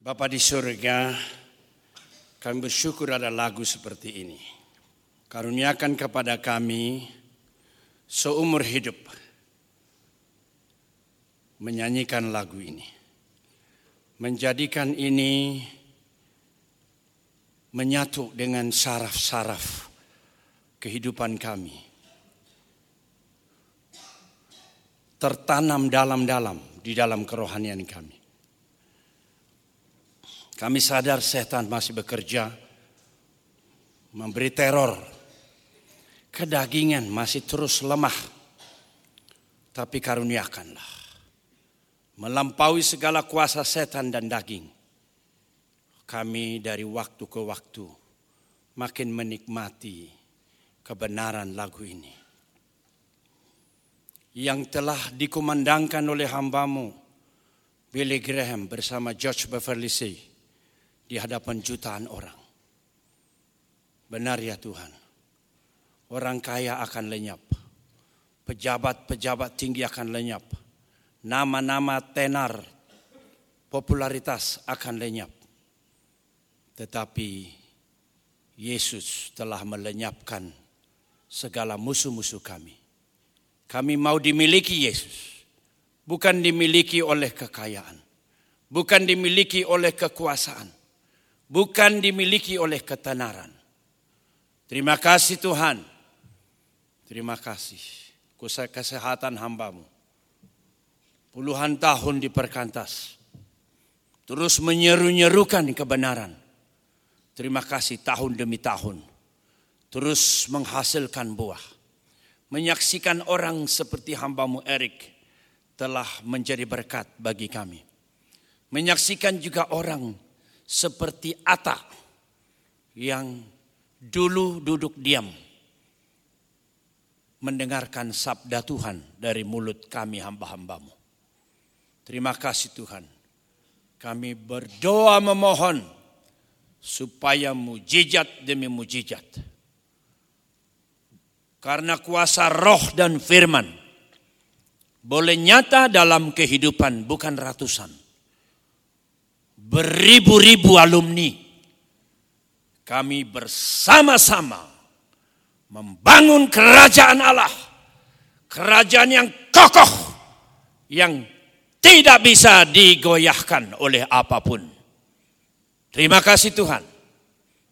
Bapa di surga, kami bersyukur ada lagu seperti ini. Karuniakan kepada kami seumur hidup menyanyikan lagu ini. Menjadikan ini menyatu dengan saraf-saraf kehidupan kami. Tertanam dalam-dalam di dalam kerohanian kami. Kami sadar setan masih bekerja, memberi teror. Kedagingan masih terus lemah. Tapi karuniakanlah. Melampaui segala kuasa setan dan daging. Kami dari waktu ke waktu makin menikmati kebenaran lagu ini. Yang telah dikumandangkan oleh hambamu, Billy Graham bersama George Beverly Sea di hadapan jutaan orang. Benar ya Tuhan, orang kaya akan lenyap, pejabat-pejabat tinggi akan lenyap, nama-nama tenar popularitas akan lenyap. Tetapi Yesus telah melenyapkan segala musuh-musuh kami. Kami mau dimiliki Yesus, bukan dimiliki oleh kekayaan, bukan dimiliki oleh kekuasaan, bukan dimiliki oleh ketenaran. Terima kasih Tuhan. Terima kasih. Kesehatan hambamu. Puluhan tahun di perkantas. Terus menyeru-nyerukan kebenaran. Terima kasih tahun demi tahun. Terus menghasilkan buah. Menyaksikan orang seperti hambamu Erik telah menjadi berkat bagi kami. Menyaksikan juga orang seperti Ata yang dulu duduk diam mendengarkan sabda Tuhan dari mulut kami hamba-hambamu. Terima kasih Tuhan. Kami berdoa memohon supaya mujizat demi mujizat. Karena kuasa roh dan firman boleh nyata dalam kehidupan bukan ratusan beribu-ribu alumni kami bersama-sama membangun kerajaan Allah. Kerajaan yang kokoh, yang tidak bisa digoyahkan oleh apa pun. Terima kasih Tuhan.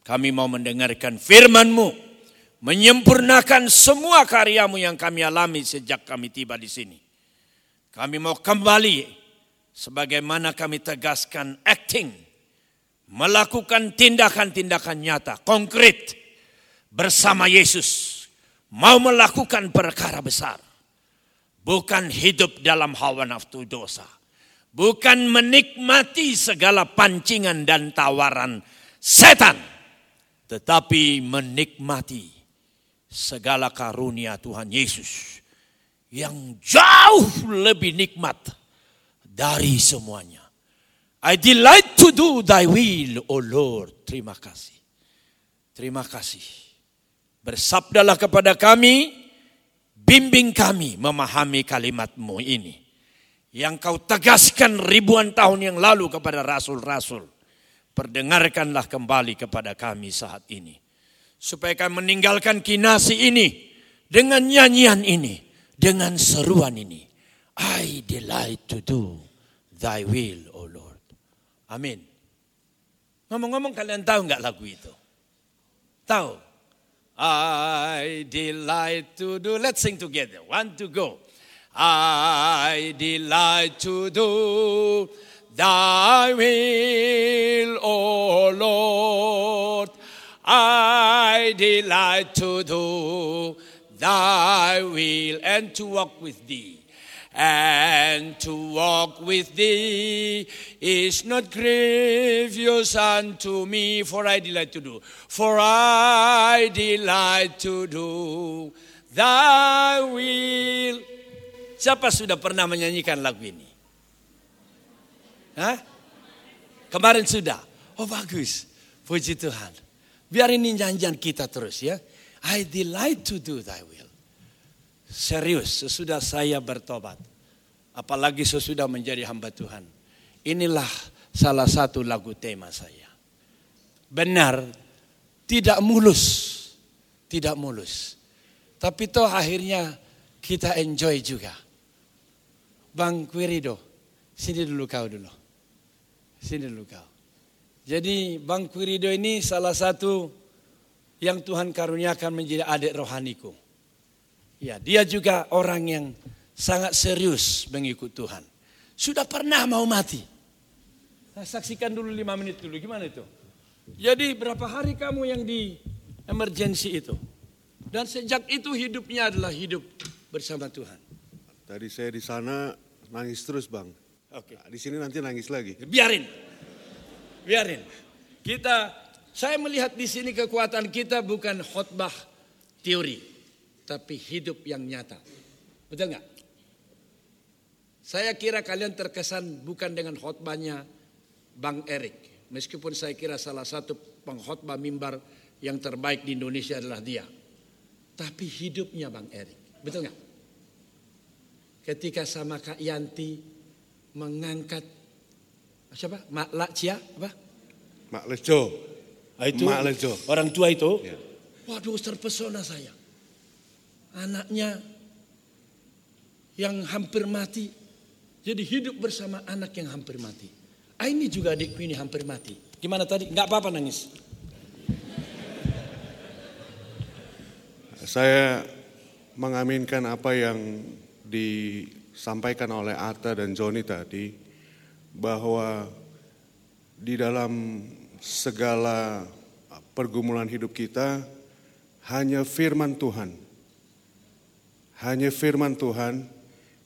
Kami mau mendengarkan firman-Mu, menyempurnakan semua karyamu yang kami alami sejak kami tiba di sini. Kami mau kembali sebagaimana kami tegaskan acting, melakukan tindakan-tindakan nyata, konkret bersama Yesus, mau melakukan perkara besar. Bukan hidup dalam hawa nafsu dosa. Bukan menikmati segala pancingan dan tawaran setan. Tetapi menikmati segala karunia Tuhan Yesus. Yang jauh lebih nikmat dari semuanya. I delight to do thy will, O Lord. Terima kasih. Terima kasih. Bersabdalah kepada kami, bimbing kami memahami kalimatmu ini. Yang kau tegaskan ribuan tahun yang lalu kepada rasul-rasul. Perdengarkanlah kembali kepada kami saat ini. Supaya kami meninggalkan kinasi ini. Dengan nyanyian ini. Dengan seruan ini. I delight to do Thy will, O Lord. Amin. Ngomong-ngomong kalian tahu nggak lagu itu? Tahu? I delight to do. Let's sing together. One to go. I delight to do thy will, O Lord. I delight to do thy will and to walk with thee and to walk with thee is not grievous unto me, for I delight to do. For I delight to do thy will. Siapa sudah pernah menyanyikan lagu ini? Hah? Kemarin sudah. Oh bagus. Puji Tuhan. Biar ini nyanyian kita terus ya. I delight to do thy will. Serius, sesudah saya bertobat. Apalagi sesudah menjadi hamba Tuhan. Inilah salah satu lagu tema saya. Benar, tidak mulus, tidak mulus. Tapi toh akhirnya kita enjoy juga. Bang Quirido, sini dulu kau dulu. Sini dulu kau. Jadi Bang Quirido ini salah satu yang Tuhan karuniakan menjadi adik rohaniku. Ya, dia juga orang yang sangat serius mengikut Tuhan. Sudah pernah mau mati. Nah, saksikan dulu lima menit dulu, gimana itu? Jadi berapa hari kamu yang di emergency itu? Dan sejak itu hidupnya adalah hidup bersama Tuhan. Tadi saya di sana nangis terus bang. Oke. Nah, di sini nanti nangis lagi. Biarin. Biarin. Kita saya melihat di sini kekuatan kita bukan khotbah teori, tapi hidup yang nyata. Betul nggak? Saya kira kalian terkesan bukan dengan khotbahnya Bang Erik. Meskipun saya kira salah satu pengkhotbah mimbar yang terbaik di Indonesia adalah dia. Tapi hidupnya Bang Erik. Betul nggak? Ketika sama Kak Yanti mengangkat siapa? Mak Lakcia apa? Mak Lejo. Ah, itu Mak Lejo. orang tua itu. Ya. Waduh terpesona saya. Anaknya yang hampir mati. Jadi hidup bersama anak yang hampir mati. Ah, ini juga adikku ini hampir mati. Gimana tadi? Nggak apa-apa nangis. Saya mengaminkan apa yang disampaikan oleh Atta dan Joni tadi bahwa di dalam segala pergumulan hidup kita hanya firman Tuhan. Hanya firman Tuhan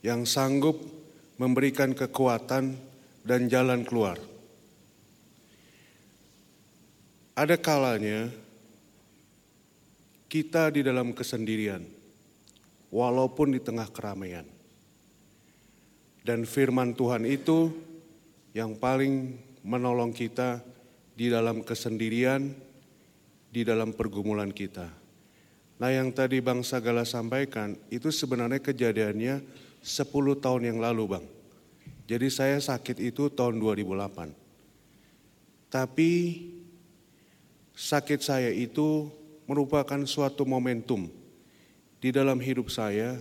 yang sanggup memberikan kekuatan dan jalan keluar. Ada kalanya kita di dalam kesendirian, walaupun di tengah keramaian. Dan firman Tuhan itu yang paling menolong kita di dalam kesendirian, di dalam pergumulan kita. Nah yang tadi Bang Sagala sampaikan itu sebenarnya kejadiannya 10 tahun yang lalu Bang. Jadi saya sakit itu tahun 2008. Tapi sakit saya itu merupakan suatu momentum di dalam hidup saya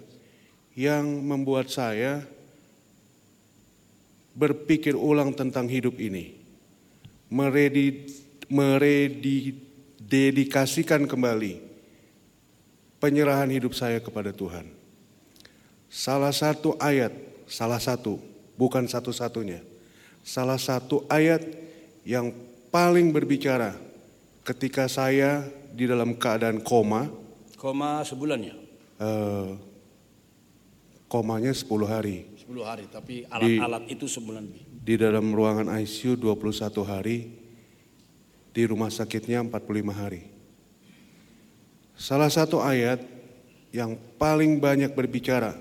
yang membuat saya berpikir ulang tentang hidup ini. Meredi, merededikasikan kembali penyerahan hidup saya kepada Tuhan. Salah satu ayat, salah satu, bukan satu-satunya. Salah satu ayat yang paling berbicara ketika saya di dalam keadaan koma, Koma sebulannya. eh, komanya 10 hari. 10 hari. Tapi alat-alat itu sebulan. Di dalam ruangan ICU 21 hari, di rumah sakitnya 45 hari. Salah satu ayat yang paling banyak berbicara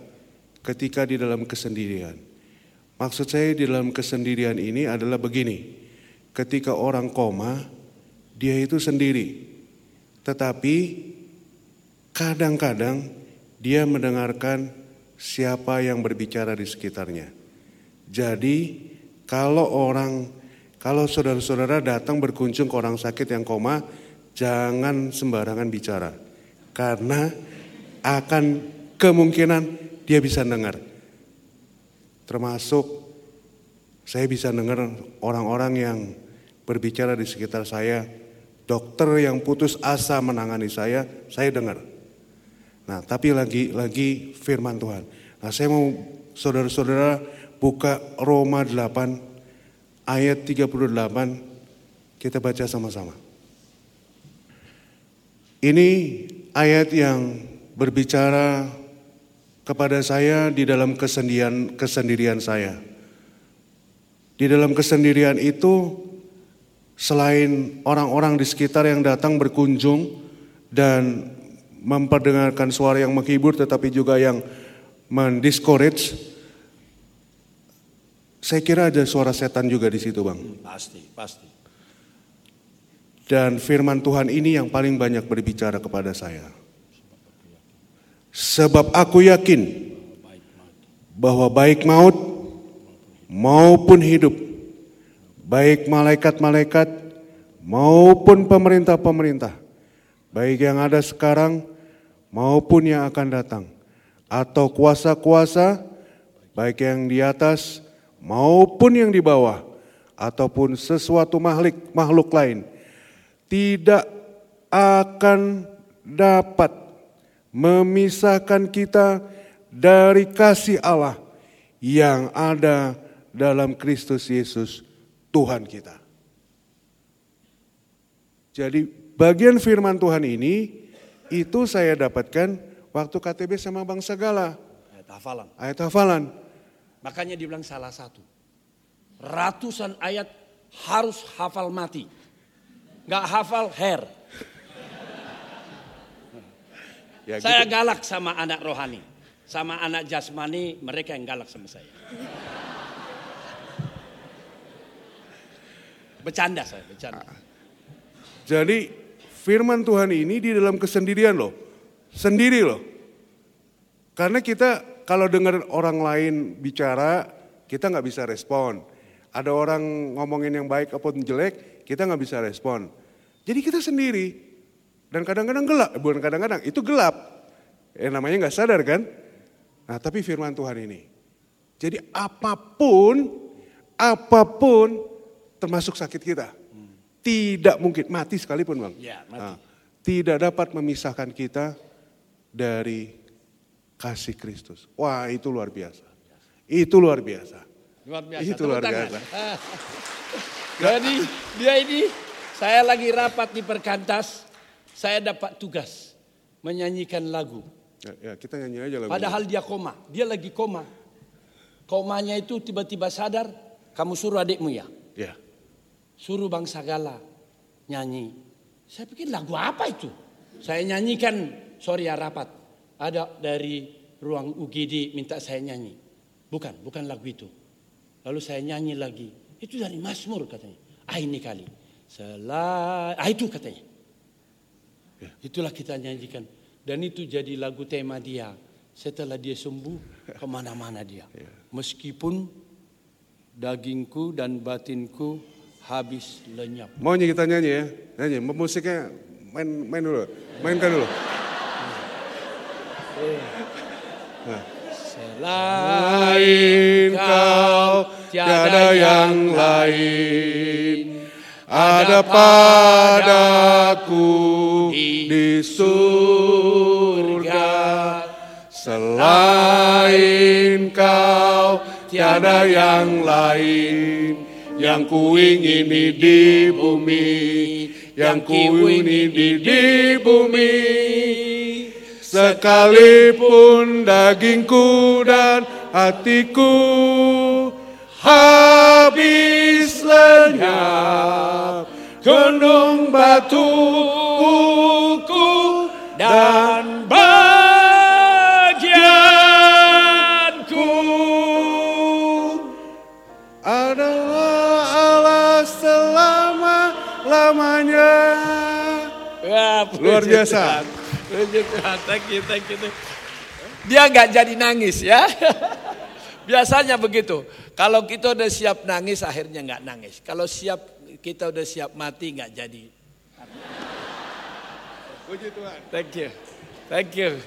ketika di dalam kesendirian. Maksud saya di dalam kesendirian ini adalah begini. Ketika orang koma, dia itu sendiri. Tetapi kadang-kadang dia mendengarkan siapa yang berbicara di sekitarnya. Jadi kalau orang, kalau saudara-saudara datang berkunjung ke orang sakit yang koma, jangan sembarangan bicara. Karena akan kemungkinan dia bisa dengar. Termasuk saya bisa dengar orang-orang yang berbicara di sekitar saya, dokter yang putus asa menangani saya, saya dengar. Nah, tapi lagi lagi firman Tuhan. Nah, saya mau saudara-saudara buka Roma 8 ayat 38 kita baca sama-sama. Ini ayat yang berbicara kepada saya di dalam kesendirian kesendirian saya. Di dalam kesendirian itu selain orang-orang di sekitar yang datang berkunjung dan memperdengarkan suara yang menghibur tetapi juga yang mendiscourage saya kira ada suara setan juga di situ, Bang. Pasti, pasti. Dan firman Tuhan ini yang paling banyak berbicara kepada saya. Sebab aku yakin bahwa baik maut maupun hidup, baik malaikat-malaikat maupun pemerintah-pemerintah, baik yang ada sekarang maupun yang akan datang, atau kuasa-kuasa, baik yang di atas maupun yang di bawah, ataupun sesuatu makhluk, makhluk lain, tidak akan dapat memisahkan kita dari kasih Allah yang ada dalam Kristus Yesus Tuhan kita. Jadi bagian firman Tuhan ini itu saya dapatkan waktu KTB sama Bang Segala. Ayat hafalan. Ayat hafalan. Makanya dibilang salah satu. Ratusan ayat harus hafal mati. Gak hafal hair. Ya, Saya gitu. galak sama anak rohani. Sama anak jasmani mereka yang galak sama saya. Bercanda saya, bercanda. Jadi firman Tuhan ini di dalam kesendirian loh. Sendiri loh. Karena kita kalau dengar orang lain bicara, kita nggak bisa respon. Ada orang ngomongin yang baik ataupun jelek, kita nggak bisa respon. Jadi kita sendiri. Dan kadang-kadang gelap, bukan kadang-kadang, itu gelap. Eh namanya nggak sadar kan? Nah tapi firman Tuhan ini. Jadi apa pun, apa pun termasuk sakit kita. Tidak mungkin, mati sekalipun bang. Ya, mati. Nah, tidak dapat memisahkan kita dari kasih Kristus. Wah itu luar biasa. Itu luar biasa. Luar biasa. Itu luar biasa. Jadi dia ini, saya lagi rapat di Perkantas, saya dapat tugas menyanyikan lagu. Ya, ya, kita nyanyi aja lagu. Padahal dia koma, dia lagi koma. Komanya itu tiba-tiba sadar, kamu suruh adikmu ya, Ya. suruh Bang Sagala nyanyi. Saya pikir lagu apa itu? Saya nyanyikan, sorry ya rapat. Ada dari ruang UGD minta saya nyanyi. Bukan, bukan lagu itu. Lalu saya nyanyi lagi. Itu dari Mazmur katanya. Ah ini kali. Selai, ah itu katanya. Itulah kita nyanyikan. Dan itu jadi lagu tema dia. Setelah dia sembuh, ke mana-mana dia. Meskipun dagingku dan batinku habis lenyap. Mau nyanyi kita nyanyi ya? Nyanyi, musiknya main main dulu. Mainkan dulu. Selain kau tiada yang lain. Ada padaku di surga. Selain kau tiada yang lain yang ku ingini di bumi, yang ku ingini di, di bumi. Sekalipun dagingku dan hatiku habis lenyap, gunung batuku dan bagianku adalah Allah selama-lamanya. Wah, Luar puji biasa. Tuhan, thank you, thank you. Dia nggak jadi nangis ya. Biasanya begitu. Kalau kita udah siap nangis, akhirnya nggak nangis. Kalau siap kita udah siap mati, nggak jadi. Puji Tuhan. Thank you, thank you.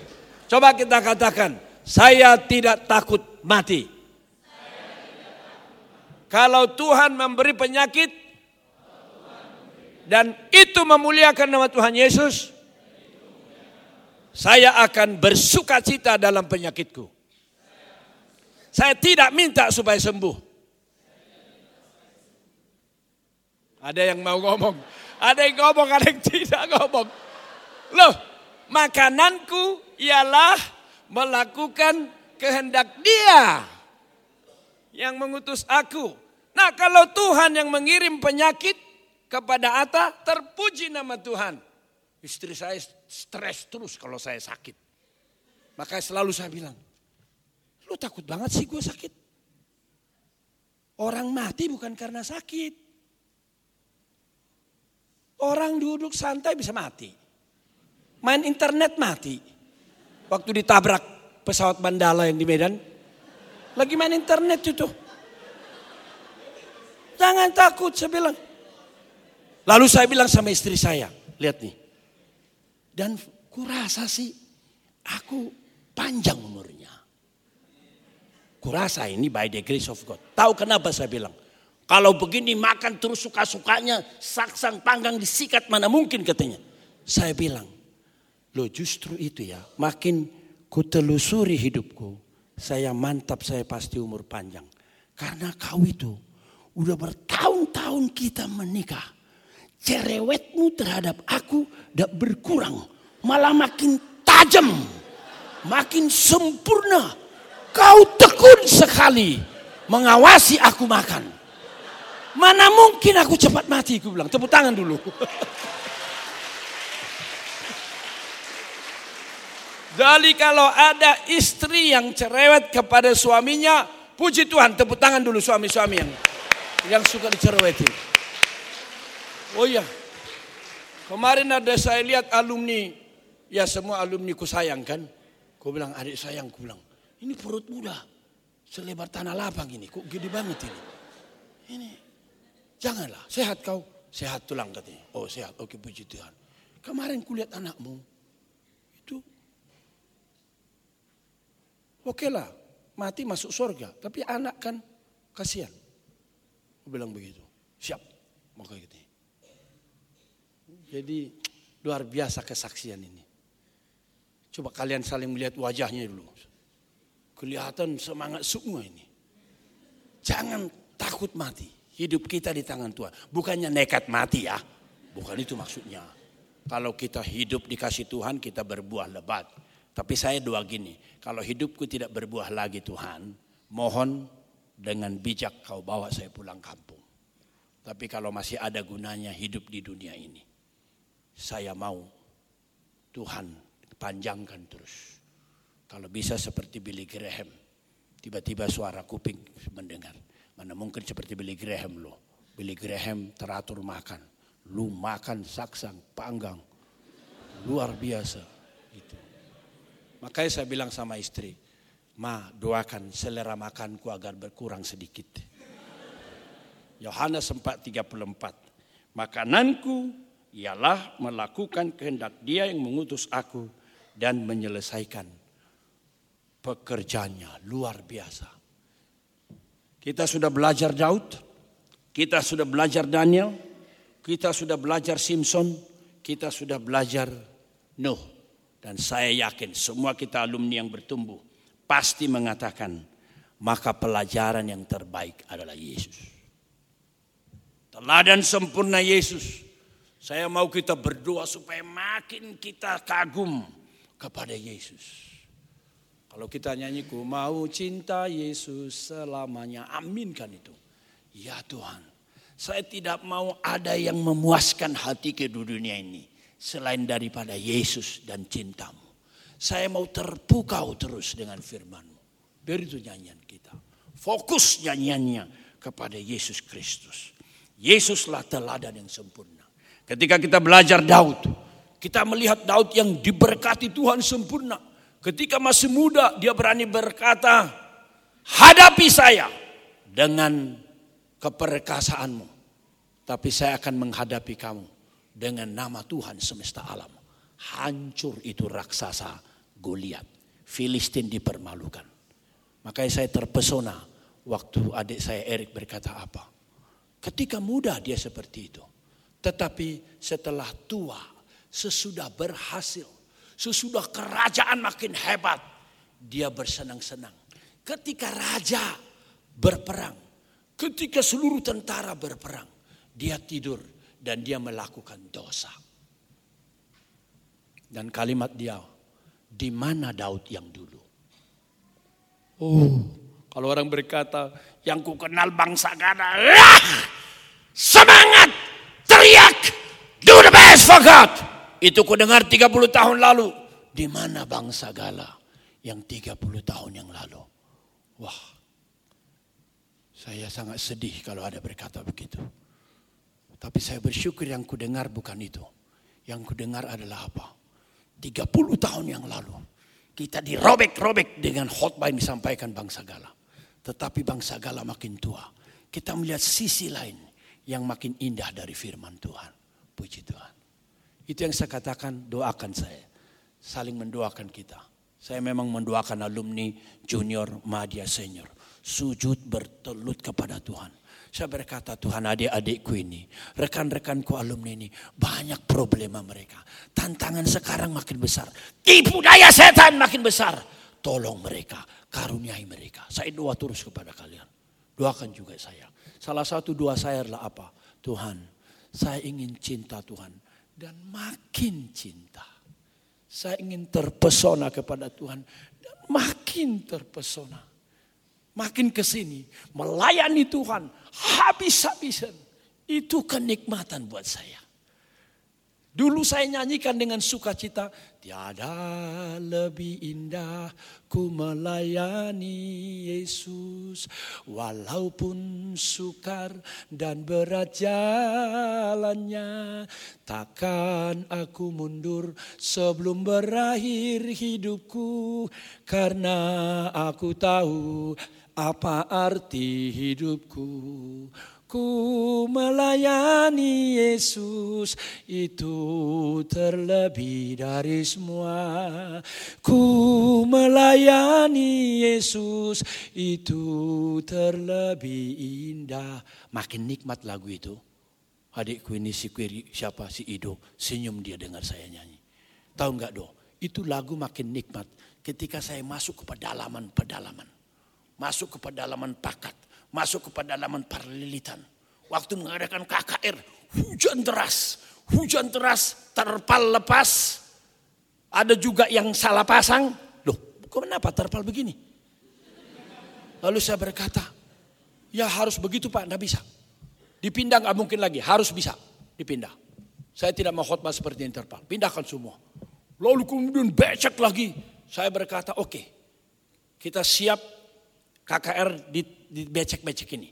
Coba kita katakan, saya tidak takut mati. Kalau Tuhan memberi penyakit dan itu memuliakan nama Tuhan Yesus, saya akan bersuka cita dalam penyakitku. Saya tidak minta supaya sembuh. Ada yang mau ngomong, ada yang ngomong, ada yang tidak ngomong. Loh, makananku ialah melakukan kehendak dia yang mengutus aku. Nah kalau Tuhan yang mengirim penyakit kepada Atta, terpuji nama Tuhan. Istri saya stres terus kalau saya sakit. Makanya selalu saya bilang, lu takut banget sih gue sakit. Orang mati bukan karena sakit. Orang duduk santai bisa mati. Main internet mati. Waktu ditabrak pesawat bandala yang di Medan. Lagi main internet itu. Jangan takut, saya bilang. Lalu saya bilang sama istri saya, lihat nih. Dan kurasa sih aku panjang umurnya. Kurasa ini by the grace of God. Tahu kenapa saya bilang? Kalau begini makan terus suka-sukanya, saksang panggang disikat mana mungkin katanya. Saya bilang, lo justru itu ya, makin kutelusuri hidupku, saya mantap saya pasti umur panjang. Karena kau itu udah bertahun-tahun kita menikah. Cerewetmu terhadap aku tidak berkurang, malah makin tajam, makin sempurna. Kau tekun sekali mengawasi aku makan. Mana mungkin aku cepat mati, aku bilang. Tepuk tangan dulu. Jadi kalau ada istri yang cerewet kepada suaminya, puji Tuhan, tepuk tangan dulu suami-suami yang yang suka dicerewetin. Oh iya, kemarin ada saya lihat alumni, ya semua alumni ku sayang kan. Ku bilang adik sayang, ku bilang ini perut muda, selebar tanah lapang ini, kok gede banget ini. Ini Janganlah, sehat kau. Sehat tulang katanya. Oh sehat, oke puji Tuhan. Kemarin kulihat anakmu, itu oke lah, mati masuk surga. Tapi anak kan kasihan. Aku bilang begitu. Siap, mau kayak gitu. Jadi luar biasa kesaksian ini. Coba kalian saling melihat wajahnya dulu. Kelihatan semangat semua ini. Jangan takut mati. Hidup kita di tangan Tuhan. Bukannya nekat mati ya. Bukan itu maksudnya. Kalau kita hidup dikasih Tuhan kita berbuah lebat. Tapi saya doa gini. Kalau hidupku tidak berbuah lagi Tuhan. Mohon dengan bijak kau bawa saya pulang kampung. Tapi kalau masih ada gunanya hidup di dunia ini. Saya mau Tuhan panjangkan terus. Kalau bisa seperti Billy Graham. Tiba-tiba suara kuping mendengar. Mana mungkin seperti Billy Graham lo. Billy Graham teratur makan. Lu makan saksang, panggang. Luar biasa. Itu. Makanya saya bilang sama istri. Ma doakan selera makanku agar berkurang sedikit. Yohanes 4:34. Makananku ialah melakukan kehendak dia yang mengutus aku dan menyelesaikan pekerjaannya luar biasa. Kita sudah belajar Daud, kita sudah belajar Daniel, kita sudah belajar Simpson, kita sudah belajar Nuh. Dan saya yakin semua kita alumni yang bertumbuh pasti mengatakan maka pelajaran yang terbaik adalah Yesus. Teladan sempurna Yesus. Saya mau kita berdoa supaya makin kita kagum kepada Yesus. Kalau kita nyanyi ku mau cinta Yesus selamanya. Aminkan itu. Ya Tuhan. Saya tidak mau ada yang memuaskan hati ke dunia ini. Selain daripada Yesus dan cintamu. Saya mau terpukau terus dengan firmanmu. Biar itu nyanyian kita. Fokus nyanyiannya kepada Yesus Kristus. Yesuslah teladan yang sempurna. Ketika kita belajar Daud. Kita melihat Daud yang diberkati Tuhan sempurna Ketika masih muda dia berani berkata, hadapi saya dengan keperkasaanmu. Tapi saya akan menghadapi kamu dengan nama Tuhan semesta alam. Hancur itu raksasa Goliat. Filistin dipermalukan. Makanya saya terpesona waktu adik saya Erik berkata apa. Ketika muda dia seperti itu. Tetapi setelah tua, sesudah berhasil, Sesudah kerajaan makin hebat, dia bersenang-senang. Ketika raja berperang, ketika seluruh tentara berperang, dia tidur dan dia melakukan dosa. Dan kalimat dia, di mana Daud yang dulu? Oh, kalau orang berkata, yang ku kenal bangsa Gada, semangat, teriak, do the best for God. Itu ku dengar 30 tahun lalu. Di mana bangsa Gala yang 30 tahun yang lalu? Wah, saya sangat sedih kalau ada berkata begitu. Tapi saya bersyukur yang ku dengar bukan itu. Yang ku dengar adalah apa? 30 tahun yang lalu. Kita dirobek-robek dengan khotbah yang disampaikan bangsa Gala. Tetapi bangsa Gala makin tua. kita melihat sisi lain yang makin indah dari firman Tuhan. Puji Tuhan. Itu yang saya katakan, doakan saya. Saling mendoakan kita. Saya memang mendoakan alumni junior, media senior. Sujud bertelut kepada Tuhan. Saya berkata Tuhan adik-adikku ini, rekan-rekanku alumni ini, banyak problema mereka. Tantangan sekarang makin besar. Tipu daya setan makin besar. Tolong mereka, karuniai mereka. Saya doa terus kepada kalian. Doakan juga saya. Salah satu doa saya adalah apa? Tuhan, saya ingin cinta Tuhan dan makin cinta. Saya ingin terpesona kepada Tuhan dan makin terpesona. Makin ke sini melayani Tuhan habis-habisan. Itu kenikmatan buat saya. Dulu saya nyanyikan dengan sukacita, tiada lebih indah ku melayani Yesus walaupun sukar dan berat jalannya takkan aku mundur sebelum berakhir hidupku karena aku tahu apa arti hidupku Ku melayani Yesus itu terlebih dari semua. Ku melayani Yesus itu terlebih indah. Makin nikmat lagu itu. Adikku ini si Quiri, siapa si Ido, senyum dia dengar saya nyanyi. Tahu nggak do? Itu lagu makin nikmat ketika saya masuk ke pedalaman-pedalaman. Masuk ke pedalaman pakat masuk ke pedalaman parlilitan. Waktu mengadakan KKR, hujan deras, hujan deras, terpal lepas. Ada juga yang salah pasang. Loh, kenapa terpal begini? Lalu saya berkata, ya harus begitu Pak, enggak bisa. Dipindah nggak mungkin lagi, harus bisa dipindah. Saya tidak mau khotbah seperti yang terpal, pindahkan semua. Lalu kemudian becek lagi. Saya berkata, oke, okay, kita siap KKR di, becek-becek ini.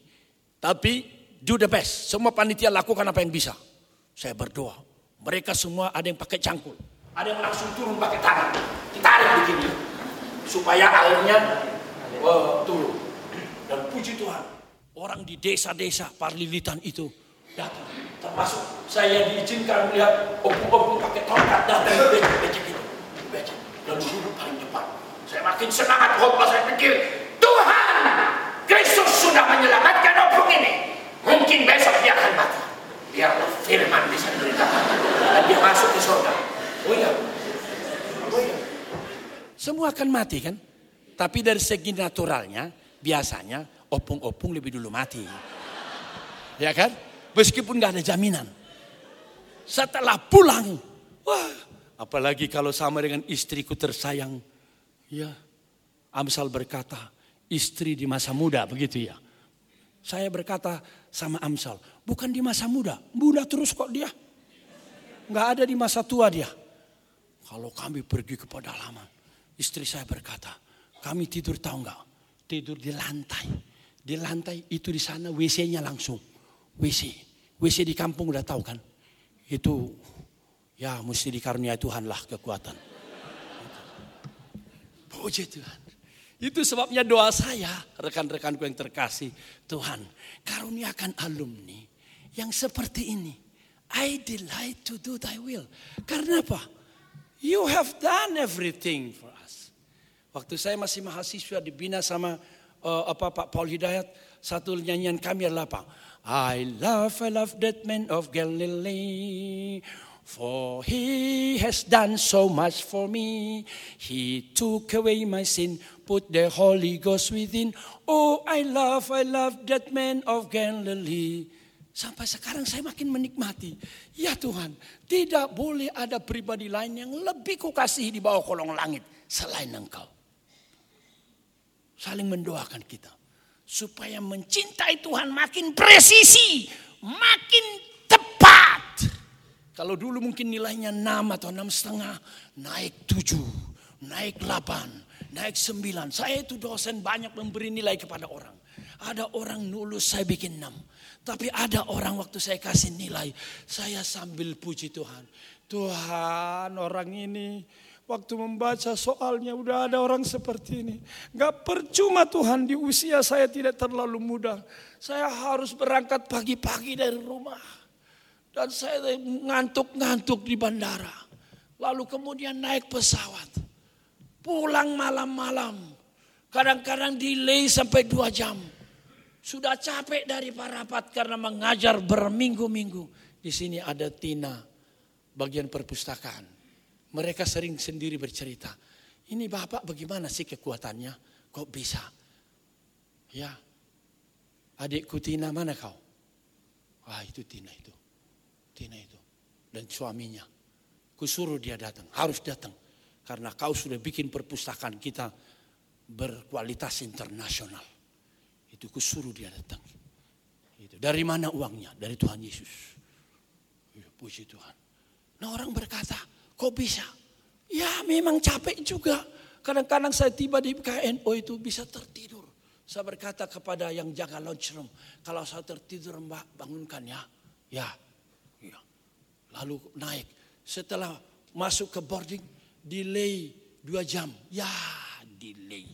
Tapi do the best. Semua panitia lakukan apa yang bisa. Saya berdoa. Mereka semua ada yang pakai cangkul. Ada yang langsung turun pakai tangan. Ditarik begini. Supaya airnya oh, turun. Dan puji Tuhan. Orang di desa-desa parlilitan itu datang. Termasuk saya diizinkan melihat opung-opung pakai tongkat datang becek-becek itu. Becek. Dan duduk paling depan. Saya makin semangat khotbah saya pikir Tuhan Kristus sudah menyelamatkan opung ini. Mungkin besok dia akan mati. Biar firman bisa diberitakan. Dan dia masuk ke surga. Oh iya. Oh iya. Semua akan mati kan? Tapi dari segi naturalnya, biasanya opung-opung lebih dulu mati. Ya kan? Meskipun gak ada jaminan. Setelah pulang, wah, apalagi kalau sama dengan istriku tersayang. Ya, Amsal berkata, istri di masa muda, begitu ya. Saya berkata sama Amsal, bukan di masa muda, muda terus kok dia. Nggak ada di masa tua dia. Kalau kami pergi ke pedalaman, istri saya berkata, kami tidur tahu nggak? Tidur di lantai. Di lantai itu di sana WC-nya langsung. WC. WC di kampung udah tahu kan? Itu ya mesti dikaruniai Tuhan lah kekuatan. Puji Tuhan. Itu sebabnya doa saya, rekan-rekanku yang terkasih. Tuhan, karuniakan alumni yang seperti ini. I delight to do thy will. Karena apa? You have done everything for us. Waktu saya masih mahasiswa dibina sama uh, apa Pak Paul Hidayat, satu nyanyian kami adalah apa? I love, I love that man of Galilee. For he has done so much for me. He took away my sin, put the Holy Ghost within. Oh, I love, I love that man of Galilee. Sampai sekarang saya makin menikmati. Ya Tuhan, tidak boleh ada pribadi lain yang lebih kukasihi di bawah kolong langit selain Engkau. Saling mendoakan kita. Supaya mencintai Tuhan makin presisi, makin tepat. Kalau dulu mungkin nilainya 6 atau enam setengah, naik 7, naik 8, naik 9. Saya itu dosen banyak memberi nilai kepada orang. Ada orang nulus saya bikin 6. Tapi ada orang waktu saya kasih nilai, saya sambil puji Tuhan. Tuhan orang ini Waktu membaca soalnya udah ada orang seperti ini. Gak percuma Tuhan di usia saya tidak terlalu muda. Saya harus berangkat pagi-pagi dari rumah. Dan saya ngantuk-ngantuk di bandara. Lalu kemudian naik pesawat. Pulang malam-malam. Kadang-kadang delay sampai dua jam. Sudah capek dari parapat karena mengajar berminggu-minggu. Di sini ada Tina, bagian perpustakaan. Mereka sering sendiri bercerita. Ini bapak bagaimana sih kekuatannya? Kok bisa? Ya, adikku Tina mana kau? Wah itu Tina itu. Tina itu. Dan suaminya. Kusuruh dia datang. Harus datang. Karena kau sudah bikin perpustakaan kita berkualitas internasional. Itu kusuruh dia datang. Itu. Dari mana uangnya? Dari Tuhan Yesus. Ya, puji Tuhan. Nah orang berkata, Kok bisa? Ya memang capek juga. Kadang-kadang saya tiba di KNO itu bisa tertidur. Saya berkata kepada yang jaga lunch room, kalau saya tertidur mbak bangunkan ya. Ya, ya. Lalu naik. Setelah masuk ke boarding, delay dua jam. Ya, delay.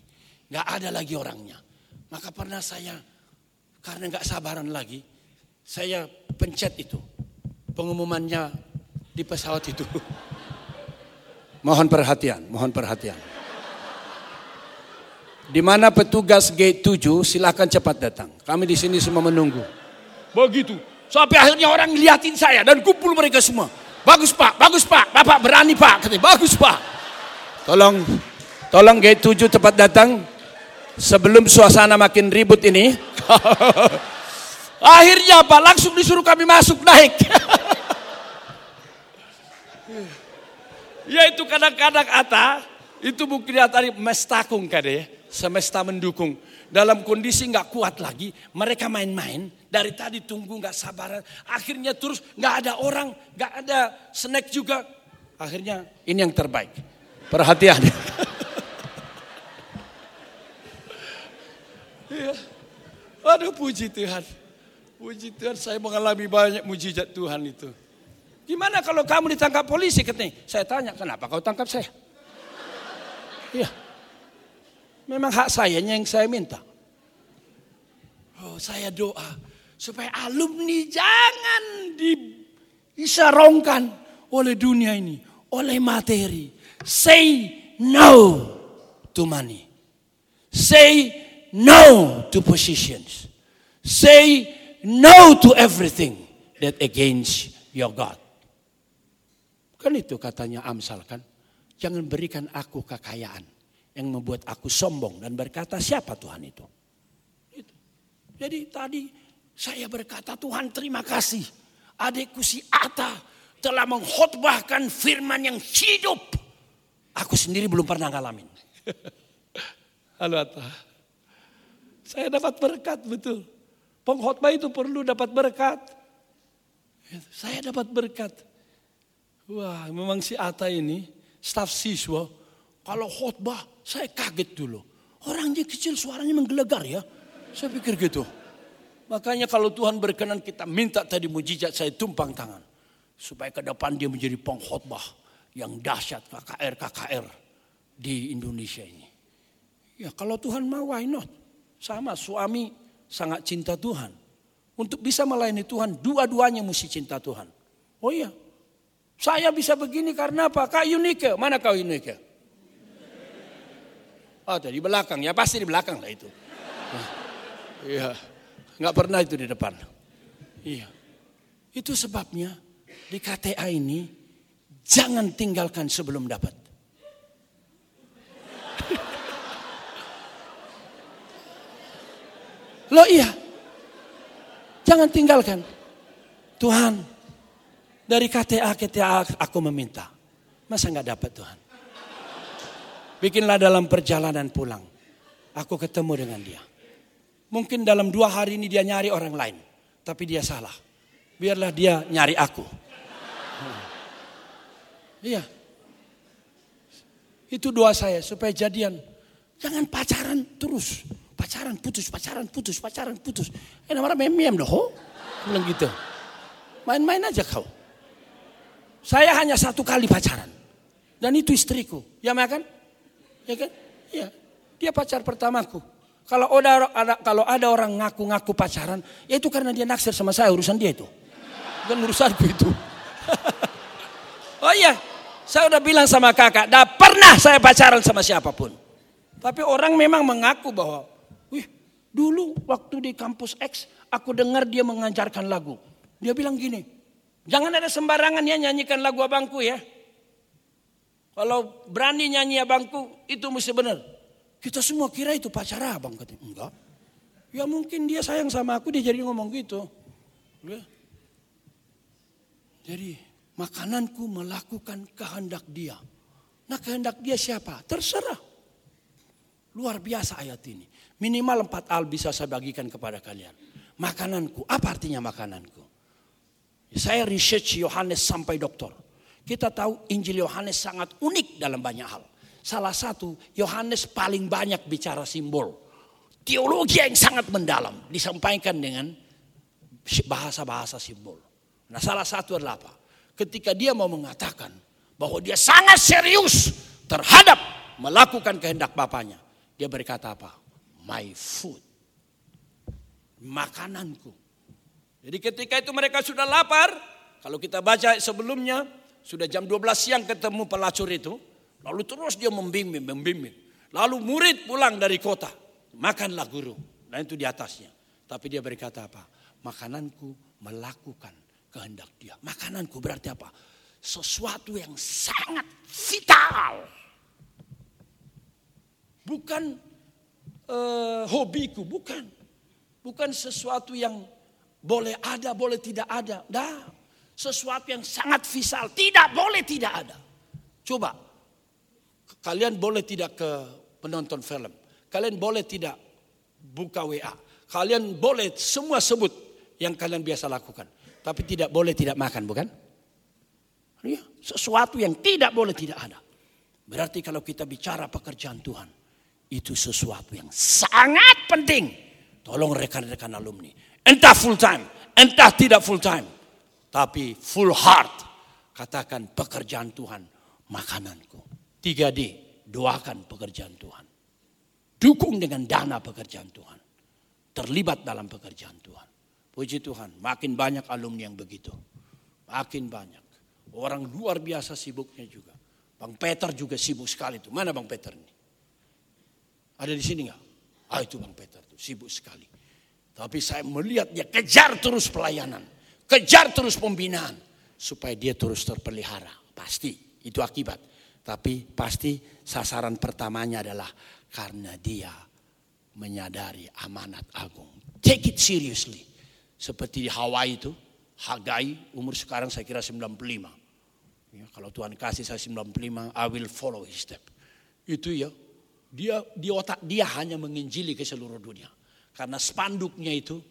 Gak ada lagi orangnya. Maka pernah saya, karena gak sabaran lagi, saya pencet itu. Pengumumannya di pesawat itu. Mohon perhatian, mohon perhatian. Di mana petugas gate 7 silakan cepat datang. Kami di sini semua menunggu. Begitu. Sampai akhirnya orang liatin saya dan kumpul mereka semua. Bagus pak, bagus pak, bapak berani pak. Katanya, bagus pak. Tolong, tolong gate 7 cepat datang. Sebelum suasana makin ribut ini. akhirnya pak langsung disuruh kami masuk naik. Yaitu kadang-kadang ata itu mungkin tadi mestakung kade ya. Semesta mendukung. Dalam kondisi nggak kuat lagi, mereka main-main. Dari tadi tunggu nggak sabaran. Akhirnya terus nggak ada orang, nggak ada snack juga. Akhirnya ini yang terbaik. Perhatian. ya. Aduh puji Tuhan. Puji Tuhan saya mengalami banyak mujizat Tuhan itu. Gimana kalau kamu ditangkap polisi katanya? Saya tanya, kenapa kau tangkap saya? Iya. Memang hak saya yang saya minta. Oh, saya doa supaya alumni jangan disarongkan oleh dunia ini, oleh materi. Say no to money. Say no to positions. Say no to everything that against your God. Kan itu katanya Amsal kan. Jangan berikan aku kekayaan yang membuat aku sombong dan berkata siapa Tuhan itu. itu. Jadi tadi saya berkata Tuhan terima kasih. Adikku si Ata telah mengkhotbahkan firman yang hidup. Aku sendiri belum pernah ngalamin. Halo Ata. Saya dapat berkat betul. Pengkhotbah itu perlu dapat berkat. Saya dapat berkat. Wah, memang si Ata ini staf siswa. Kalau khotbah, saya kaget dulu. Orangnya kecil, suaranya menggelegar ya. Saya pikir gitu. Makanya kalau Tuhan berkenan kita minta tadi mujizat saya tumpang tangan. Supaya ke depan dia menjadi pengkhotbah yang dahsyat KKR-KKR di Indonesia ini. Ya kalau Tuhan mau why not? Sama suami sangat cinta Tuhan. Untuk bisa melayani Tuhan, dua-duanya mesti cinta Tuhan. Oh iya, saya bisa begini karena apa? Kak Yunike, mana kau Yunike? Oh, di belakang ya, pasti di belakang lah itu. Iya, nggak pernah itu di depan. Iya, itu sebabnya di KTA ini jangan tinggalkan sebelum dapat. Lo iya, jangan tinggalkan. Tuhan, dari KTA KTA aku meminta. Masa nggak dapat Tuhan? Bikinlah dalam perjalanan pulang. Aku ketemu dengan dia. Mungkin dalam dua hari ini dia nyari orang lain. Tapi dia salah. Biarlah dia nyari aku. Hmm. Iya. Itu doa saya supaya jadian. Jangan pacaran terus. Pacaran putus, pacaran putus, pacaran putus. Eh namanya mem-mem. Bilang gitu. Main-main aja kau. Saya hanya satu kali pacaran. Dan itu istriku. Ya kan? Ya kan? Ya. Dia pacar pertamaku. Kalau ada, ada kalau ada orang ngaku-ngaku pacaran, ya itu karena dia naksir sama saya urusan dia itu. Bukan urusanku itu. oh iya, saya udah bilang sama kakak, dah pernah saya pacaran sama siapa pun. Tapi orang memang mengaku bahwa, wih, dulu waktu di kampus X, aku dengar dia mengajarkan lagu. Dia bilang gini, jangan ada sembarangan ya nyanyikan lagu abangku ya. Kalau berani nyanyi abangku, itu mesti benar. Kita semua kira itu pacar abang katanya. Enggak. Ya mungkin dia sayang sama aku dia jadi ngomong gitu. Ya. Jadi makananku melakukan kehendak dia. Nah kehendak dia siapa? Terserah. Luar biasa ayat ini. Minimal empat al bisa saya bagikan kepada kalian. Makananku, apa artinya makananku? Saya research Yohanes sampai doktor. Kita tahu Injil Yohanes sangat unik dalam banyak hal. Salah satu, Yohanes paling banyak bicara simbol. Teologi yang sangat mendalam disampaikan dengan bahasa-bahasa simbol. Nah salah satu adalah apa? Ketika dia mau mengatakan bahwa dia sangat serius terhadap melakukan kehendak Bapaknya. Dia berkata apa? My food. Makananku. Jadi ketika itu mereka sudah lapar. Kalau kita baca sebelumnya. Sudah jam 12 siang ketemu pelacur itu. Lalu terus dia membimbing, membimbing. Lalu murid pulang dari kota. Makanlah guru. Dan itu di atasnya. Tapi dia berkata apa? Makananku melakukan kehendak dia. Makananku berarti apa? Sesuatu yang sangat vital. Bukan uh, hobiku, bukan. Bukan sesuatu yang boleh ada, boleh tidak ada. Dah, sesuatu yang sangat vital, tidak boleh tidak ada. Coba Kalian boleh tidak ke penonton film. Kalian boleh tidak buka WA. Kalian boleh semua sebut yang kalian biasa lakukan. Tapi tidak boleh tidak makan, bukan? Ya, sesuatu yang tidak boleh tidak ada. Berarti kalau kita bicara pekerjaan Tuhan, itu sesuatu yang sangat penting. Tolong rekan-rekan alumni. Entah full time, entah tidak full time. Tapi full heart. Katakan pekerjaan Tuhan, makananku. 3D, doakan pekerjaan Tuhan. Dukung dengan dana pekerjaan Tuhan. Terlibat dalam pekerjaan Tuhan. Puji Tuhan, makin banyak alumni yang begitu. Makin banyak. Orang luar biasa sibuknya juga. Bang Peter juga sibuk sekali itu. Mana Bang Peter ini? Ada di sini nggak? Ah itu Bang Peter tuh sibuk sekali. Tapi saya melihat dia kejar terus pelayanan. Kejar terus pembinaan. Supaya dia terus terpelihara. Pasti itu akibat. Tapi pasti sasaran pertamanya adalah karena dia menyadari amanat agung. Take it seriously. Seperti di Hawaii itu, Hagai umur sekarang saya kira 95. Ya, kalau Tuhan kasih saya 95, I will follow his step. Itu ya, dia di otak dia hanya menginjili ke seluruh dunia. Karena spanduknya itu,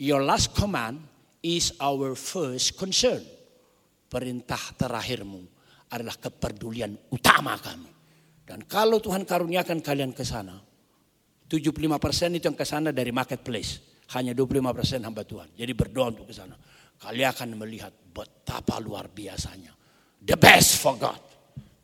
your last command is our first concern. Perintah terakhirmu adalah kepedulian utama kami. Dan kalau Tuhan karuniakan kalian ke sana, 75% itu yang ke sana dari marketplace. Hanya 25% hamba Tuhan. Jadi berdoa untuk ke sana. Kalian akan melihat betapa luar biasanya. The best for God.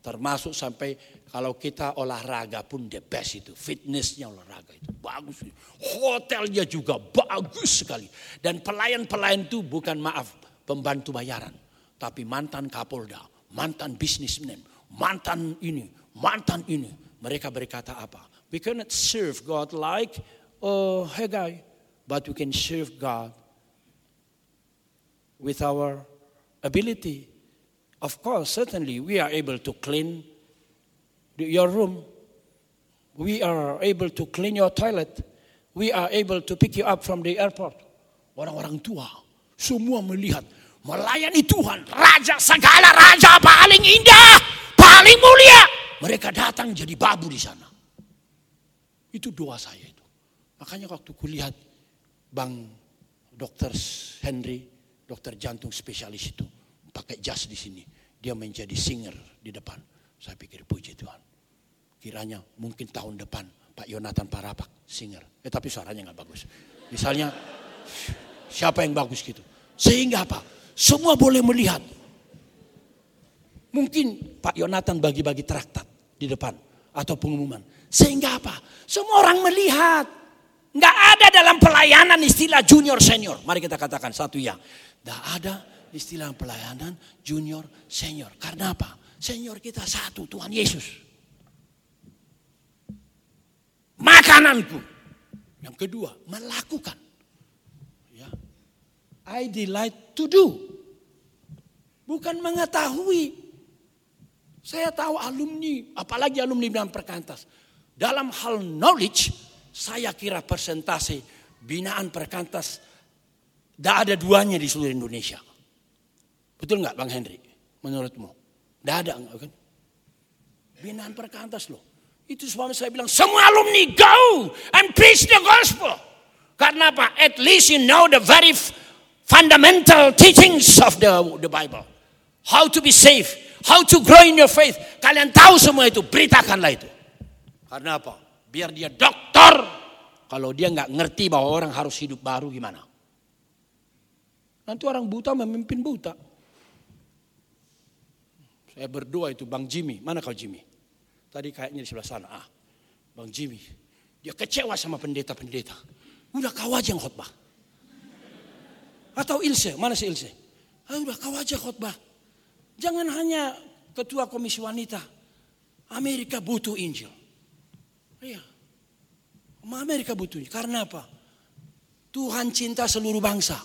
Termasuk sampai kalau kita olahraga pun the best itu. Fitnessnya olahraga itu bagus. Hotelnya juga bagus sekali. Dan pelayan-pelayan itu bukan maaf pembantu bayaran. Tapi mantan kapolda, mantan bisnismen, mantan ini, mantan ini. Mereka berkata apa? We cannot serve God like oh, Haggai, but we can serve God with our ability. Of course, certainly we are able to clean your room. We are able to clean your toilet. We are able to pick you up from the airport. Orang-orang tua semua melihat melayani Tuhan, raja segala raja paling indah, paling mulia. Mereka datang jadi babu di sana. Itu doa saya itu. Makanya waktu kulihat Bang Dokter Henry, dokter jantung spesialis itu, pakai jas di sini. Dia menjadi singer di depan. Saya pikir puji Tuhan. Kiranya mungkin tahun depan Pak Yonatan Parapak singer. Eh tapi suaranya nggak bagus. Misalnya siapa yang bagus gitu. Sehingga apa? Semua boleh melihat. Mungkin Pak Yonatan bagi-bagi traktat di depan atau pengumuman. Sehingga apa? Semua orang melihat. Nggak ada dalam pelayanan istilah junior senior. Mari kita katakan satu ya. Nggak ada istilah pelayanan junior senior. Karena apa? Senior kita satu, Tuhan Yesus. Makananku. Yang kedua, melakukan. Ya. I delight to do. Bukan mengetahui. Saya tahu alumni, apalagi alumni dalam perkantas. Dalam hal knowledge, saya kira persentase binaan perkantas tidak ada duanya di seluruh Indonesia. Betul nggak Bang Henry? Menurutmu? Tidak ada kan? Binaan perkantas loh. Itu sebabnya saya bilang semua alumni go and preach the gospel. Karena apa? At least you know the very fundamental teachings of the, the Bible. How to be safe, how to grow in your faith. Kalian tahu semua itu, beritakanlah itu. Karena apa? Biar dia dokter. Kalau dia nggak ngerti bahwa orang harus hidup baru gimana? Nanti orang buta memimpin buta. Saya berdoa itu Bang Jimmy. Mana kau Jimmy? Tadi kayaknya di sebelah sana. Ah, Bang Jimmy. Dia kecewa sama pendeta-pendeta. Udah kau aja yang khotbah. Atau Ilse, mana si Ilse? Ah, udah kau aja khotbah. Jangan hanya ketua komisi wanita. Amerika butuh Injil. Iya. Amerika butuh. Karena apa? Tuhan cinta seluruh bangsa.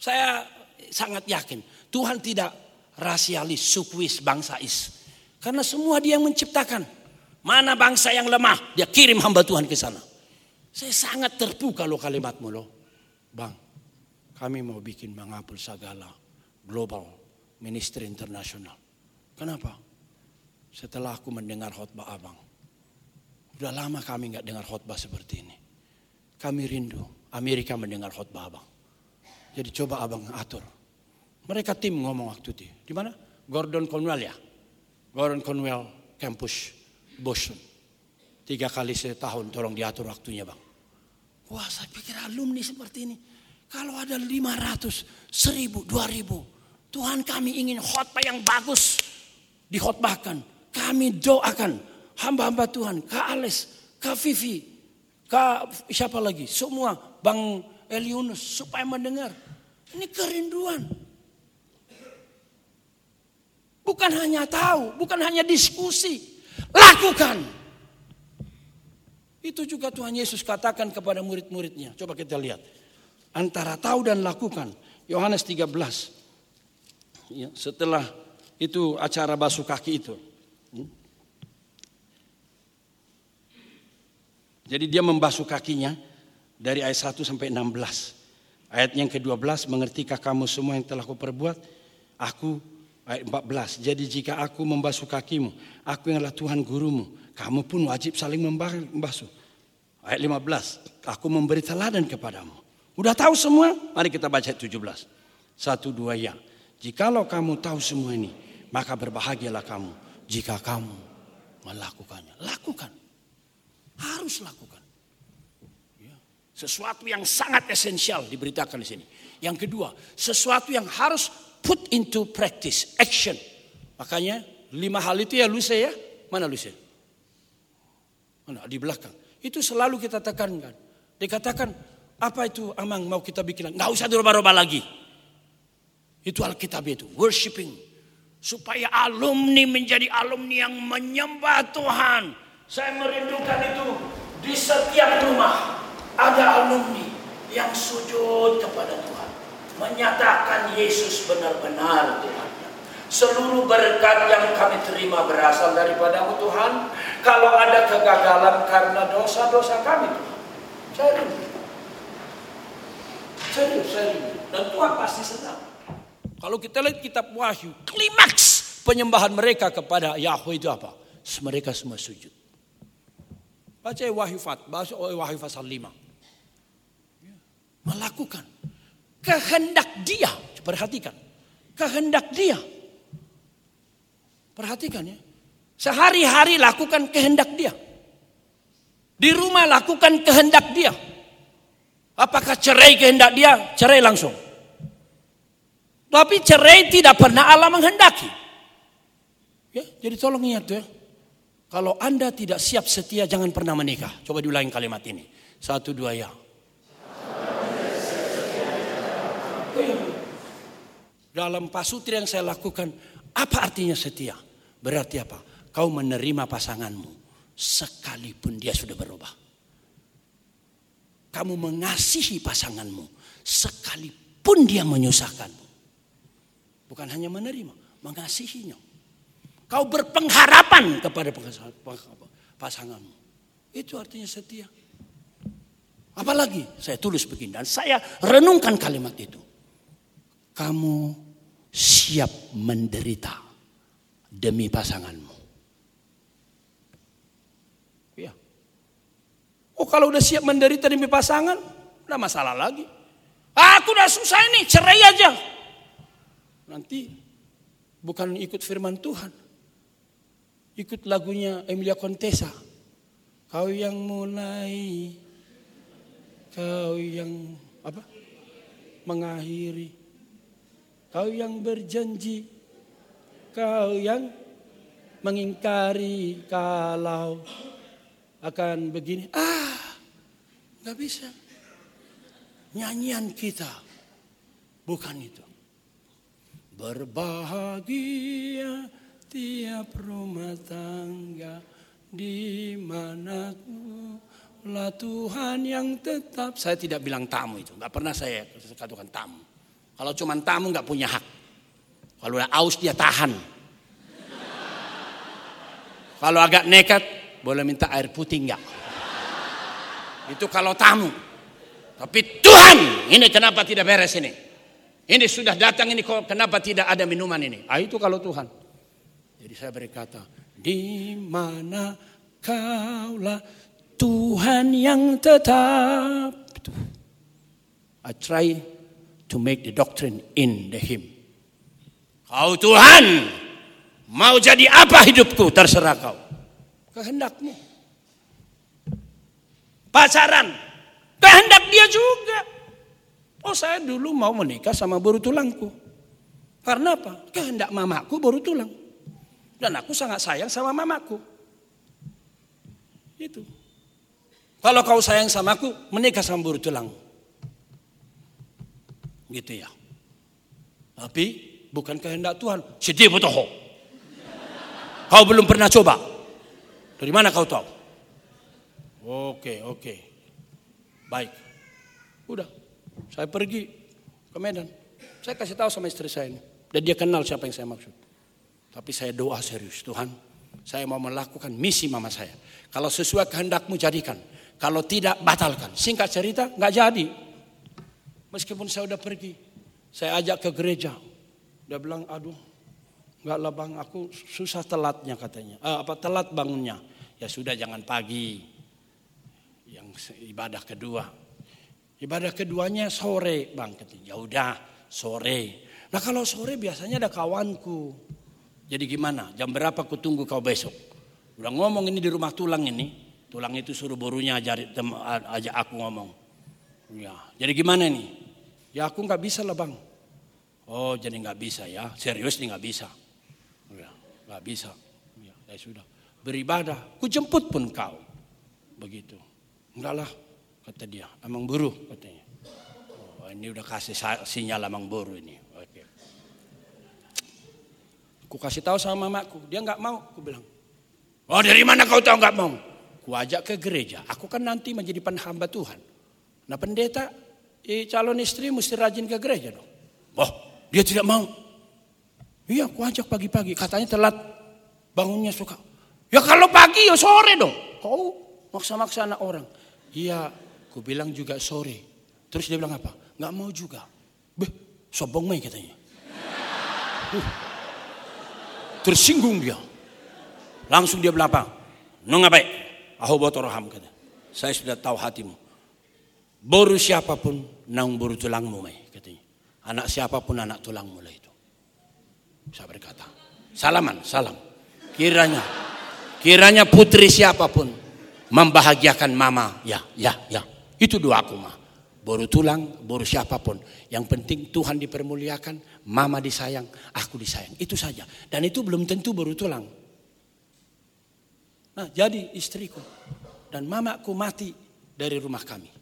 Saya sangat yakin. Tuhan tidak rasialis, sukuis, bangsais. Karena semua dia yang menciptakan. Mana bangsa yang lemah, dia kirim hamba Tuhan ke sana. Saya sangat terpukau kalau kalimatmu loh. Bang, kami mau bikin mengapul segala global ministry internasional. Kenapa? Setelah aku mendengar khotbah abang. Udah lama kami nggak dengar khotbah seperti ini. Kami rindu Amerika mendengar khotbah abang. Jadi coba abang atur mereka tim ngomong waktu itu. Di mana? Gordon Conwell ya. Gordon Conwell Campus Boston. Tiga kali setahun tolong diatur waktunya bang. Wah saya pikir alumni seperti ini. Kalau ada 500, 1000, 2000. Tuhan kami ingin khotbah yang bagus. Dikhotbahkan. Kami doakan hamba-hamba Tuhan. Kak Ales, Kak Vivi, Kak siapa lagi. Semua Bang Eliunus supaya mendengar. Ini kerinduan. Bukan hanya tahu, bukan hanya diskusi. Lakukan. Itu juga Tuhan Yesus katakan kepada murid-muridnya. Coba kita lihat. Antara tahu dan lakukan. Yohanes 13. Ya, setelah itu acara basuh kaki itu. Hmm. Jadi dia membasuh kakinya dari ayat 1 sampai 16. Ayat yang ke-12, mengertikah kamu semua yang telah kuperbuat? Aku Ayat 14. Jadi jika aku membasuh kakimu, aku yang adalah Tuhan gurumu, kamu pun wajib saling membasuh. Ayat 15. Aku memberi teladan kepadamu. Udah tahu semua? Mari kita baca ayat 17. Satu dua ya. Jikalau kamu tahu semua ini, maka berbahagialah kamu jika kamu melakukannya. Lakukan. Harus lakukan. Ya. Sesuatu yang sangat esensial diberitakan di sini. Yang kedua, sesuatu yang harus put into practice, action. Makanya lima hal itu ya Luce ya. Mana Luce? Mana di belakang. Itu selalu kita tekankan. Dikatakan apa itu amang mau kita bikin? Nggak usah dirubah-rubah lagi. Itu Alkitab itu, worshiping. Supaya alumni menjadi alumni yang menyembah Tuhan. Saya merindukan itu di setiap rumah ada alumni yang sujud kepada Tuhan menyatakan Yesus benar-benar Tuhan. Seluruh berkat yang kami terima berasal daripadamu Tuhan. Kalau ada kegagalan karena dosa-dosa kami Tuhan. Serius. Serius, serius. Dan Tuhan pasti senang. Kalau kita lihat kitab Wahyu, klimaks penyembahan mereka kepada Yahweh itu apa? Mereka semua sujud. Baca Wahyu Fat, baca Wahyu pasal 5. Melakukan kehendak dia. Perhatikan. Kehendak dia. Perhatikan ya. Sehari-hari lakukan kehendak dia. Di rumah lakukan kehendak dia. Apakah cerai kehendak dia? Cerai langsung. Tapi cerai tidak pernah Allah menghendaki. Ya, jadi tolong ingat ya. Kalau Anda tidak siap setia jangan pernah menikah. Coba diulangi kalimat ini. Satu dua ya. Dalam pasutri yang saya lakukan, apa artinya setia? Berarti apa? Kau menerima pasanganmu sekalipun dia sudah berubah. Kamu mengasihi pasanganmu sekalipun dia menyusahkanmu. Bukan hanya menerima, mengasihinya. Kau berpengharapan kepada pasanganmu. Itu artinya setia. Apalagi saya tulis begini dan saya renungkan kalimat itu. Kamu siap menderita demi pasanganmu. Ya. Oh kalau udah siap menderita demi pasangan, udah masalah lagi. Aku udah susah ini, cerai aja. Nanti bukan ikut firman Tuhan. Ikut lagunya Emilia Contessa. Kau yang mulai, kau yang apa? Mengakhiri. Kau yang berjanji, kau yang mengingkari kalau akan begini. Ah, nggak bisa. Nyanyian kita bukan itu. Berbahagia tiap rumah tangga di mana lah Tuhan yang tetap. Saya tidak bilang tamu itu, nggak pernah saya katakan tamu. Kalau cuma tamu nggak punya hak. Kalau udah aus dia tahan. Kalau agak nekat boleh minta air putih nggak? Itu kalau tamu. Tapi Tuhan, ini kenapa tidak beres ini? Ini sudah datang ini kok kenapa tidak ada minuman ini? Ah itu kalau Tuhan. Jadi saya berkata, di mana kaulah Tuhan yang tetap. I try to make the doctrine in the hymn. Kau Tuhan, mau jadi apa hidupku terserah kau. Kehendakmu. Pacaran, kehendak dia juga. Oh saya dulu mau menikah sama baru tulangku. Karena apa? Kehendak mamaku baru tulang. Dan aku sangat sayang sama mamaku. Itu. Kalau kau sayang sama aku, menikah sama baru tulang. Gitu ya. Tapi bukan kehendak Tuhan. Sedih betul. Kau belum pernah coba. Dari mana kau tahu? Oke, oke. Baik. Udah. Saya pergi ke Medan. Saya kasih tahu sama istri saya ini. Dan dia kenal siapa yang saya maksud. Tapi saya doa serius. Tuhan, saya mau melakukan misi mama saya. Kalau sesuai kehendakmu jadikan. Kalau tidak batalkan. Singkat cerita nggak jadi. Meskipun saya udah pergi. Saya ajak ke gereja. Dia bilang aduh nggak lah bang aku susah telatnya katanya. Eh, apa telat bangunnya. Ya sudah jangan pagi. Yang ibadah kedua Ibadah keduanya sore bang. Ya udah sore. Nah kalau sore biasanya ada kawanku. Jadi gimana? Jam berapa aku tunggu kau besok? Udah ngomong ini di rumah tulang ini. Tulang itu suruh borunya ajak aku ngomong. Ya, jadi gimana nih? Ya aku nggak bisa lah bang. Oh jadi nggak bisa ya? Serius nih nggak bisa? Ya, nggak bisa. Ya, ya sudah. Beribadah, ku jemput pun kau. Begitu. Enggak lah, kata dia, amang buruh katanya. Oh, ini udah kasih sinyal amang buruh ini. Oke. Ku kasih tahu sama mamaku, dia nggak mau, ku bilang. Oh dari mana kau tahu nggak mau? Ku ajak ke gereja, aku kan nanti menjadi penhamba Tuhan. Nah pendeta, eh, calon istri mesti rajin ke gereja dong. Oh dia tidak mau. Iya, aku ajak pagi-pagi. Katanya telat bangunnya suka. Ya kalau pagi ya sore dong. Kau maksa-maksa anak orang. Iya, Aku bilang juga sore. Terus dia bilang apa? Nggak mau juga. Beh, sobong main katanya. Uh, tersinggung dia. Langsung dia bilang apa? Nung apa? Aku roham kata. Saya sudah tahu hatimu. Boru siapa pun nang boru tulangmu mai katanya. Anak siapa pun anak tulangmu lah itu. Saya berkata, salaman, salam. Kiranya, kiranya putri siapa pun membahagiakan mama. Ya, ya, ya. Itu doaku mah. baru tulang, baru siapa pun. Yang penting Tuhan dipermuliakan, mama disayang, aku disayang. Itu saja. Dan itu belum tentu baru tulang. Nah, jadi istriku dan mamaku mati dari rumah kami.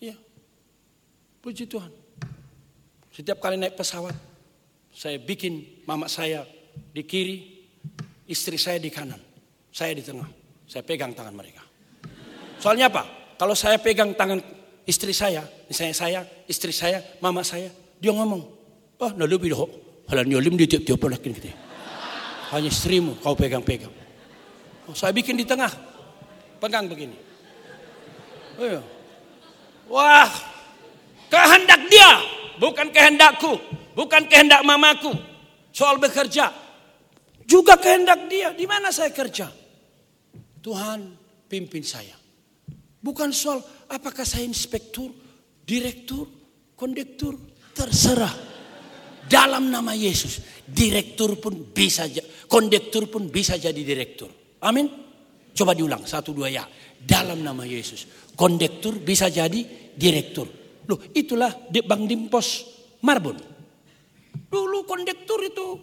Iya. Puji Tuhan. Setiap kali naik pesawat, saya bikin mama saya di kiri, istri saya di kanan, saya di tengah. Saya pegang tangan mereka. Soalnya apa? Kalau saya pegang tangan istri saya, misalnya saya, istri saya, mama saya, dia ngomong, oh nah lebih doh, halan nyolim di tiap-tiap lagi gitu. Hanya istrimu kau pegang-pegang. Oh, saya bikin di tengah, pegang begini. Oh, iya. Wah, kehendak dia, bukan kehendakku, bukan kehendak mamaku. Soal bekerja, juga kehendak dia. Di mana saya kerja? Tuhan pimpin saya. Bukan soal apakah saya inspektur, direktur, kondektur, terserah. Dalam nama Yesus, direktur pun bisa, kondektur pun bisa jadi direktur. Amin. Coba diulang, satu dua ya. Dalam nama Yesus, kondektur bisa jadi direktur. Loh, itulah di Bang Dimpos Marbun. Dulu kondektur itu.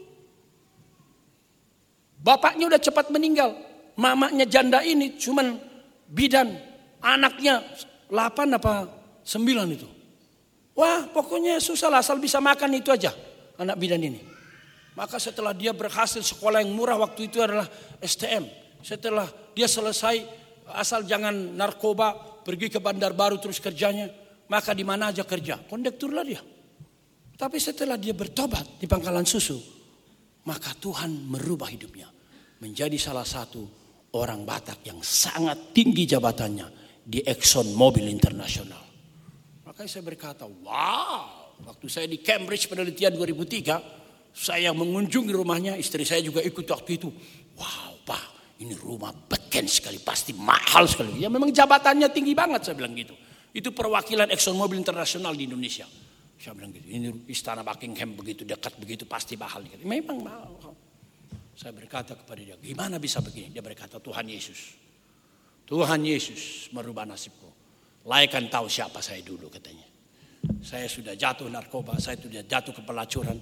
Bapaknya udah cepat meninggal. Mamanya janda ini cuman bidan Anaknya 8 apa 9 itu. Wah pokoknya susah lah asal bisa makan itu aja anak bidan ini. Maka setelah dia berhasil sekolah yang murah waktu itu adalah STM. Setelah dia selesai asal jangan narkoba pergi ke bandar baru terus kerjanya. Maka di mana aja kerja. Kondektur lah dia. Tapi setelah dia bertobat di pangkalan susu. Maka Tuhan merubah hidupnya. Menjadi salah satu orang Batak yang sangat tinggi jabatannya di Exxon Mobil Internasional. Makanya saya berkata, wow, waktu saya di Cambridge penelitian 2003, saya mengunjungi rumahnya, istri saya juga ikut waktu itu. Wow, Pak, ini rumah beken sekali, pasti mahal sekali. Ya memang jabatannya tinggi banget, saya bilang gitu. Itu perwakilan Exxon Mobil Internasional di Indonesia. Saya bilang gitu, ini istana Buckingham begitu dekat begitu pasti mahal. Memang mahal. Saya berkata kepada dia, gimana bisa begini? Dia berkata, Tuhan Yesus. Tuhan Yesus merubah nasibku. Laikan tahu siapa saya dulu katanya. Saya sudah jatuh narkoba, saya sudah jatuh ke pelacuran.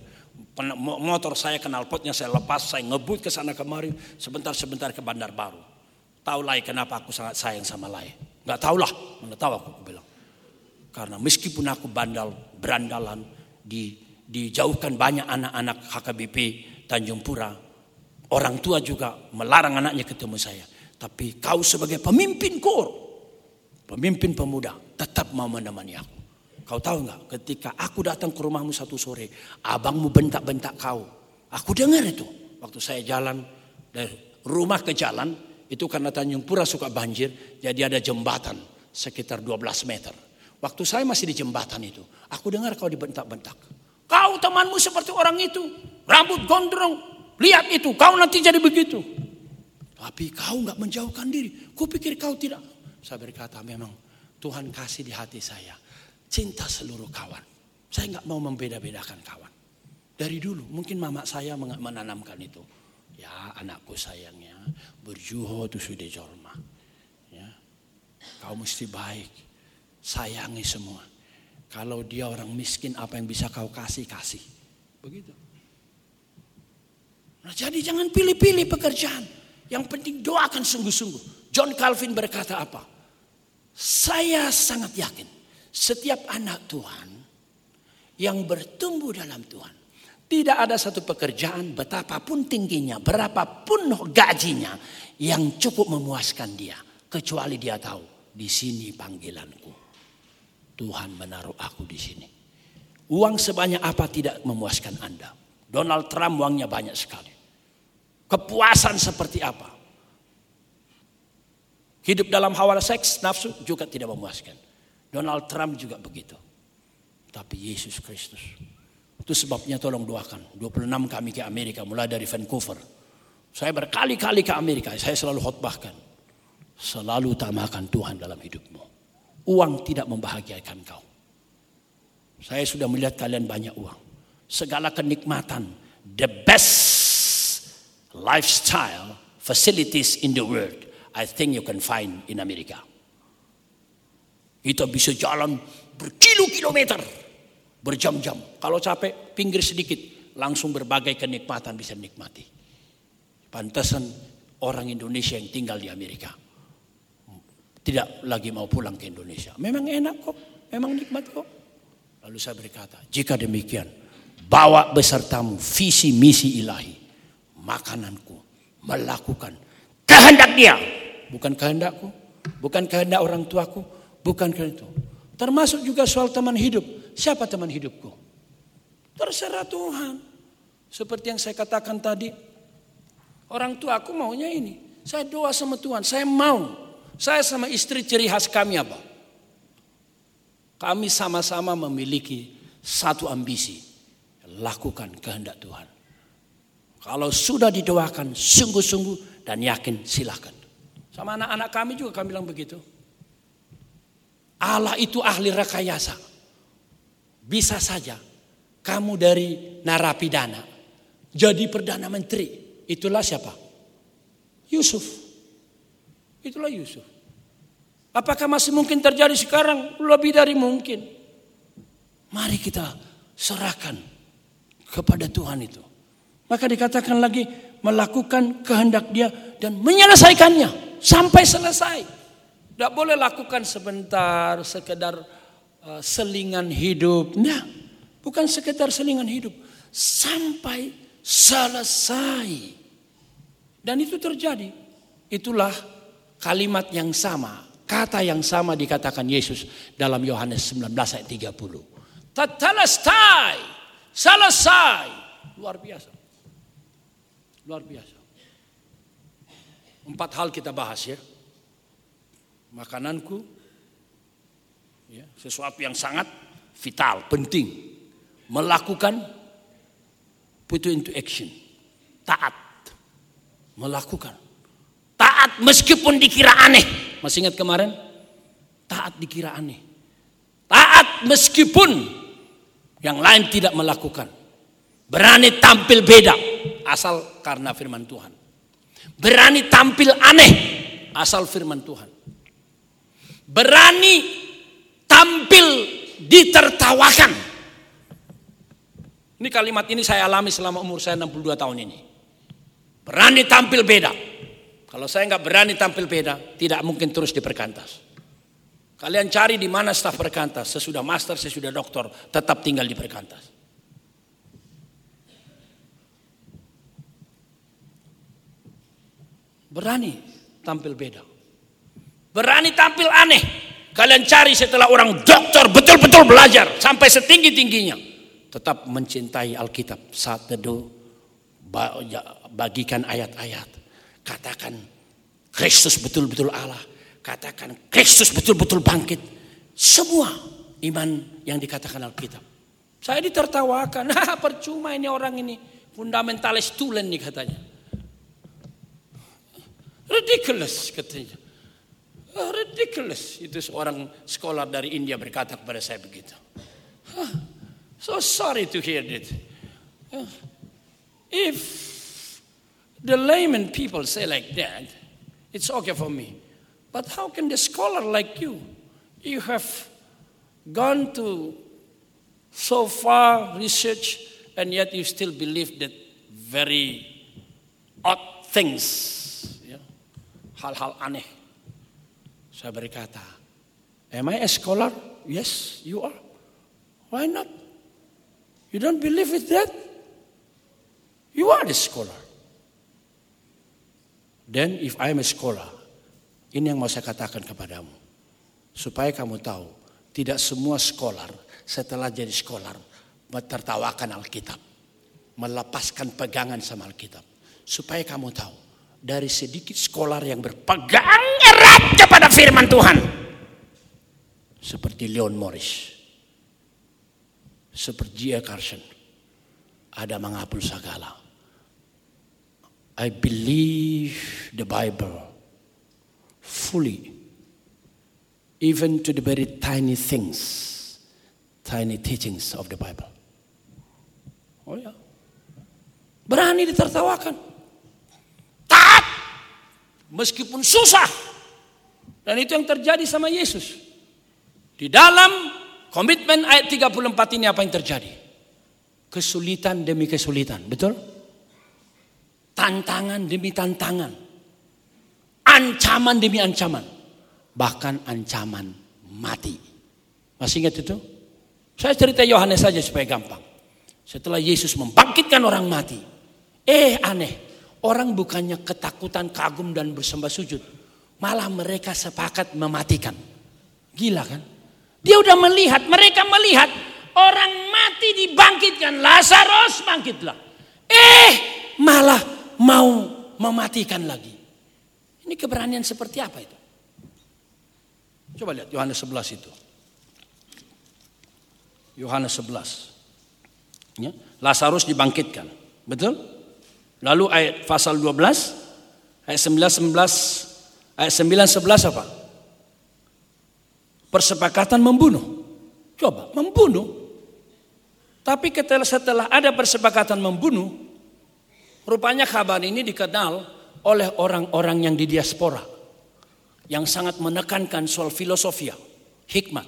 Motor saya kenal potnya saya lepas, saya ngebut ke sana kemari, sebentar-sebentar ke Bandar Baru. Tahu Lai kenapa aku sangat sayang sama Lai? Tahu lah, mana tahu aku, aku bilang. Karena meskipun aku bandal, berandalan, di, dijauhkan banyak anak-anak HKBP Tanjung Pura, orang tua juga melarang anaknya ketemu saya. Tapi kau sebagai pemimpin kor, pemimpin pemuda, tetap mau menemani aku. Kau tahu nggak? Ketika aku datang ke rumahmu satu sore, abangmu bentak-bentak kau. Aku dengar itu. Waktu saya jalan dari rumah ke jalan, itu karena Tanjung Pura suka banjir, jadi ada jembatan sekitar 12 meter. Waktu saya masih di jembatan itu, aku dengar kau dibentak-bentak. Kau temanmu seperti orang itu, rambut gondrong, lihat itu, kau nanti jadi begitu. Tapi kau nggak menjauhkan diri. Kupikir kau tidak. Saya berkata memang Tuhan kasih di hati saya. Cinta seluruh kawan. Saya nggak mau membeda-bedakan kawan. Dari dulu mungkin mama saya menanamkan itu. Ya anakku sayangnya berjuho tu sudah jorma. Ya, kau mesti baik. Sayangi semua. Kalau dia orang miskin apa yang bisa kau kasih kasih. Begitu. Nah, jadi jangan pilih-pilih pekerjaan. Yang penting doakan sungguh-sungguh. John Calvin berkata apa? Saya sangat yakin setiap anak Tuhan yang bertumbuh dalam Tuhan. Tidak ada satu pekerjaan betapapun tingginya, berapapun gajinya yang cukup memuaskan dia. Kecuali dia tahu di sini panggilanku. Tuhan menaruh aku di sini. Uang sebanyak apa tidak memuaskan Anda. Donald Trump uangnya banyak sekali. Kepuasan seperti apa? Hidup dalam hawa seks, nafsu juga tidak memuaskan. Donald Trump juga begitu. Tapi Yesus Kristus. Itu sebabnya tolong doakan. 26 kami ke Amerika mulai dari Vancouver. Saya berkali-kali ke Amerika, saya selalu khotbahkan. Selalu utamakan Tuhan dalam hidupmu. Uang tidak membahagiakan kau. Saya sudah melihat kalian banyak uang. Segala kenikmatan, the best lifestyle facilities in the world, I think you can find in America. Kita bisa jalan berkilo-kilometer, berjam-jam. Kalau capek, pinggir sedikit, langsung berbagai kenikmatan bisa nikmati. Pantesan orang Indonesia yang tinggal di Amerika tidak lagi mau pulang ke Indonesia. Memang enak kok, memang nikmat kok. Lalu saya berkata, jika demikian, bawa besertamu visi misi ilahi, makananku, melakukan kehendak dia, bukan kehendakku, bukan kehendak orang tuaku, bukan kehendak itu. Termasuk juga soal teman hidup. Siapa teman hidupku? Terserah Tuhan. Seperti yang saya katakan tadi, orang tua aku maunya ini. Saya doa sama Tuhan, saya mau saya sama istri ciri khas kami apa? Kami sama-sama memiliki satu ambisi. Lakukan kehendak Tuhan. Kalau sudah didoakan sungguh-sungguh dan yakin silakan. Sama anak-anak kami juga kami bilang begitu. Allah itu ahli rekayasa. Bisa saja kamu dari narapidana jadi perdana menteri. Itulah siapa? Yusuf. Itulah Yusuf. Apakah masih mungkin terjadi sekarang? Lebih dari mungkin. Mari kita serahkan kepada Tuhan itu. Maka dikatakan lagi melakukan kehendak dia dan menyelesaikannya sampai selesai. Tidak boleh lakukan sebentar, sekedar uh, selingan hidup. Nah, bukan sekedar selingan hidup. Sampai selesai. Dan itu terjadi. Itulah kalimat yang sama, kata yang sama dikatakan Yesus dalam Yohanes 19 ayat 30. Tetelestai, selesai. Luar biasa. Luar biasa. Empat hal kita bahas ya. Makananku, ya, sesuatu yang sangat vital, penting. Melakukan, put into action. Taat. Melakukan. Taat meskipun dikira aneh. Masih ingat kemarin? Taat dikira aneh. Taat meskipun yang lain tidak melakukan. Berani tampil beda asal karena firman Tuhan. Berani tampil aneh asal firman Tuhan. Berani tampil ditertawakan. Ini kalimat ini saya alami selama umur saya 62 tahun ini. Berani tampil beda kalau saya nggak berani tampil beda, tidak mungkin terus di perkantas. Kalian cari di mana staf perkantas, sesudah master, sesudah doktor, tetap tinggal di perkantas. Berani tampil beda. Berani tampil aneh. Kalian cari setelah orang doktor betul-betul belajar sampai setinggi-tingginya. Tetap mencintai Alkitab saat teduh bagikan ayat-ayat Katakan Kristus betul-betul Allah. Katakan Kristus betul-betul bangkit. Semua iman yang dikatakan Alkitab. Saya ditertawakan. Nah, percuma ini orang ini. Fundamentalis tulen nih katanya. Ridiculous katanya. Ridiculous. Itu seorang sekolah dari India berkata kepada saya begitu. So sorry to hear that. If the layman people say like that, it's okay for me. But how can the scholar like you, you have gone to so far research and yet you still believe that very odd things, hal-hal aneh. Saya berkata, am I a scholar? Yes, you are. Why not? You don't believe with that? You are the scholar. Then if I am a scholar, ini yang mau saya katakan kepadamu. Supaya kamu tahu, tidak semua sekolah setelah jadi sekolah tertawakan Alkitab. Melepaskan pegangan sama Alkitab. Supaya kamu tahu, dari sedikit sekolah yang berpegang erat kepada firman Tuhan. Seperti Leon Morris. Seperti G.A. Carson. Ada menghapus segala I believe the Bible fully, even to the very tiny things, tiny teachings of the Bible. Oh ya. Berani ditertawakan. Meskipun susah. Dan itu yang terjadi sama Yesus. Di dalam komitmen ayat 34 ini apa yang terjadi? Kesulitan demi kesulitan, betul? Tantangan demi tantangan. Ancaman demi ancaman. Bahkan ancaman mati. Masih ingat itu? Saya cerita Yohanes saja supaya gampang. Setelah Yesus membangkitkan orang mati. Eh aneh. Orang bukannya ketakutan, kagum dan bersembah sujud. Malah mereka sepakat mematikan. Gila kan? Dia udah melihat, mereka melihat orang mati dibangkitkan. Lazarus bangkitlah. Eh malah mau mematikan lagi. Ini keberanian seperti apa itu? Coba lihat Yohanes 11 itu. Yohanes 11. Ya, Lazarus dibangkitkan. Betul? Lalu ayat pasal 12 ayat 9 11 ayat 9 11 apa? Persepakatan membunuh. Coba, membunuh. Tapi setelah ada persepakatan membunuh, rupanya kabar ini dikenal oleh orang-orang yang di diaspora yang sangat menekankan soal filosofia, hikmat,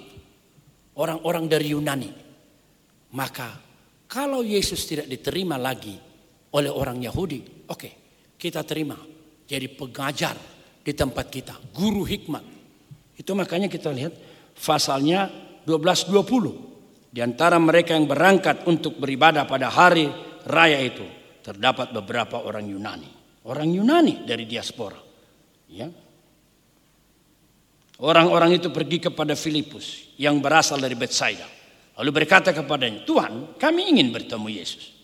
orang-orang dari Yunani. Maka kalau Yesus tidak diterima lagi oleh orang Yahudi, oke, kita terima jadi pengajar di tempat kita, guru hikmat. Itu makanya kita lihat pasalnya 12-20. Di antara mereka yang berangkat untuk beribadah pada hari raya itu terdapat beberapa orang Yunani. Orang Yunani dari diaspora. Ya, Orang-orang itu pergi kepada Filipus yang berasal dari Bethsaida. Lalu berkata kepadanya, Tuhan kami ingin bertemu Yesus.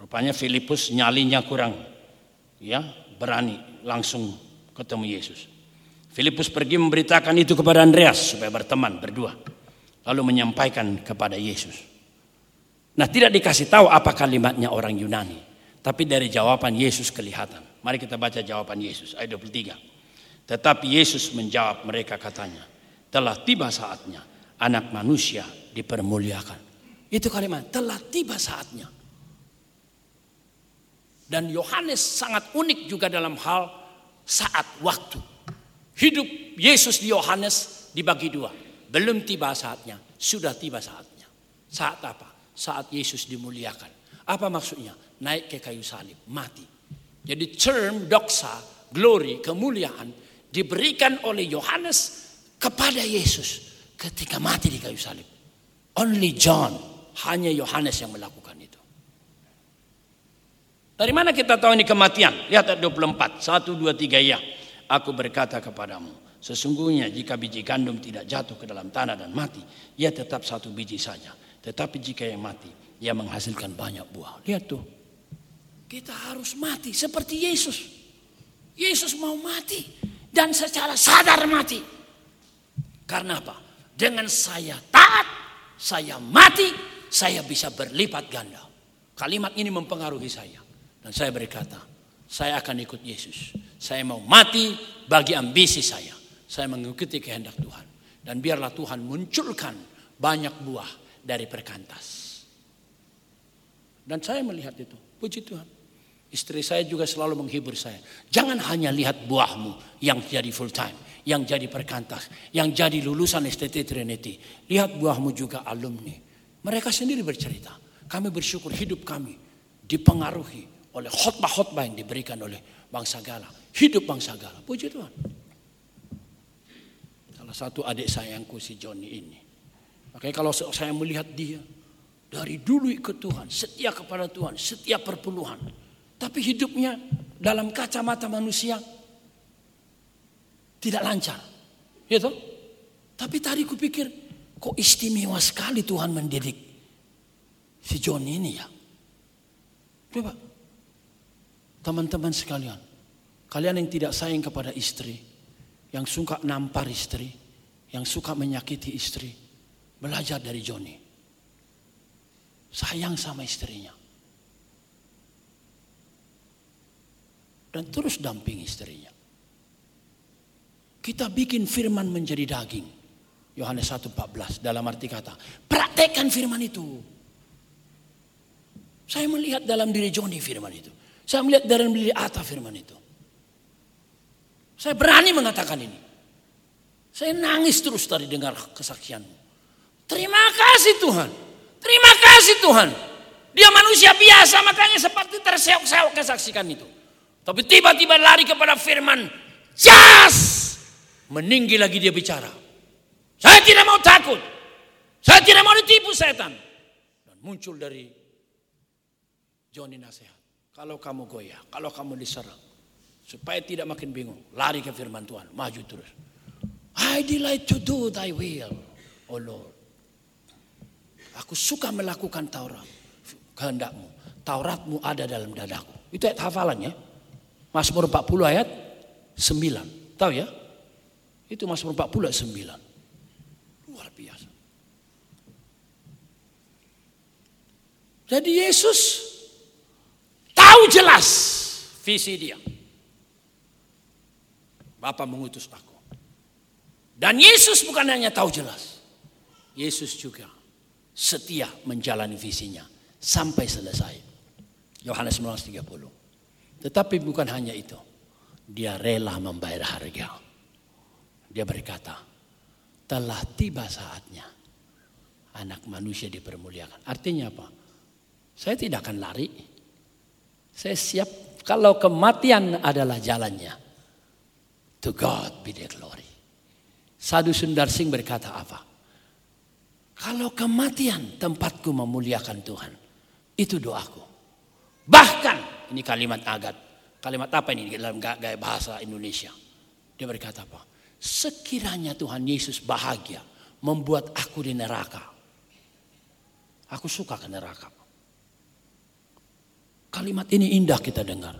Rupanya Filipus nyalinya kurang ya berani langsung ketemu Yesus. Filipus pergi memberitakan itu kepada Andreas supaya berteman berdua. Lalu menyampaikan kepada Yesus. Nah tidak dikasih tahu apa kalimatnya orang Yunani. Tapi dari jawaban Yesus kelihatan. Mari kita baca jawaban Yesus ayat 23. Tetapi Yesus menjawab mereka katanya, telah tiba saatnya anak manusia dipermuliakan. Itu kalimat, telah tiba saatnya. Dan Yohanes sangat unik juga dalam hal saat waktu. Hidup Yesus di Yohanes dibagi dua. Belum tiba saatnya, sudah tiba saatnya. Saat apa? Saat Yesus dimuliakan. Apa maksudnya? Naik ke kayu salib, mati. Jadi term doksa, glory, kemuliaan diberikan oleh Yohanes kepada Yesus ketika mati di kayu salib. Only John, hanya Yohanes yang melakukan. Dari mana kita tahu ini kematian? Lihat ayat 24, 1, 2, 3 ya. Aku berkata kepadamu, sesungguhnya jika biji gandum tidak jatuh ke dalam tanah dan mati, ia tetap satu biji saja. Tetapi jika yang mati, ia menghasilkan banyak buah. Lihat tuh, kita harus mati seperti Yesus. Yesus mau mati dan secara sadar mati. Karena apa? Dengan saya taat, saya mati, saya bisa berlipat ganda. Kalimat ini mempengaruhi saya. Dan saya berkata, saya akan ikut Yesus. Saya mau mati bagi ambisi saya. Saya mengikuti kehendak Tuhan. Dan biarlah Tuhan munculkan banyak buah dari perkantas. Dan saya melihat itu. Puji Tuhan. Istri saya juga selalu menghibur saya. Jangan hanya lihat buahmu yang jadi full time, yang jadi perkantas, yang jadi lulusan STT Trinity. Lihat buahmu juga alumni. Mereka sendiri bercerita. Kami bersyukur hidup kami dipengaruhi oleh khotbah-khotbah yang diberikan oleh bangsa Gala. Hidup bangsa Gala. Puji Tuhan. Salah satu adik sayangku si Johnny ini. Makanya kalau saya melihat dia dari dulu ikut Tuhan, setia kepada Tuhan, setia perpuluhan. Tapi hidupnya dalam kacamata manusia tidak lancar. Gitu? Tapi tadi kupikir kok istimewa sekali Tuhan mendidik si John ini ya. Coba teman-teman sekalian, kalian yang tidak sayang kepada istri, yang suka nampar istri, yang suka menyakiti istri, belajar dari Johnny. Sayang sama istrinya. dan terus dampingi istrinya. Kita bikin firman menjadi daging. Yohanes 1:14 dalam arti kata, praktekkan firman itu. Saya melihat dalam diri Joni firman itu. Saya melihat dalam diri Ata firman itu. Saya berani mengatakan ini. Saya nangis terus tadi dengar kesaksianmu. Terima kasih Tuhan. Terima kasih Tuhan. Dia manusia biasa makanya seperti terseok-seok kesaksikan itu. Tapi tiba-tiba lari kepada firman. Jas! Meninggi lagi dia bicara. Saya tidak mau takut. Saya tidak mau ditipu setan. Dan muncul dari Joni nasihat. Kalau kamu goyah, kalau kamu diserang. Supaya tidak makin bingung. Lari ke firman Tuhan. Maju terus. I delight to do thy will, oh Lord. Aku suka melakukan Taurat. Kehendakmu. Tauratmu ada dalam dadaku. Itu ayat hafalannya. Mazmur 40 ayat 9. Tahu ya? Itu Mazmur 40 ayat 9. Luar biasa. Jadi Yesus tahu jelas visi dia. Bapak mengutus aku. Dan Yesus bukan hanya tahu jelas. Yesus juga setia menjalani visinya sampai selesai. Yohanes 19:30. Tetapi bukan hanya itu. Dia rela membayar harga. Dia berkata, telah tiba saatnya anak manusia dipermuliakan. Artinya apa? Saya tidak akan lari. Saya siap kalau kematian adalah jalannya. To God be the glory. Sadu Sundar Singh berkata apa? Kalau kematian tempatku memuliakan Tuhan. Itu doaku. Bahkan, ini kalimat agat. Kalimat apa ini dalam gaya bahasa Indonesia? Dia berkata apa? Sekiranya Tuhan Yesus bahagia membuat aku di neraka. Aku suka ke neraka. Kalimat ini indah kita dengar.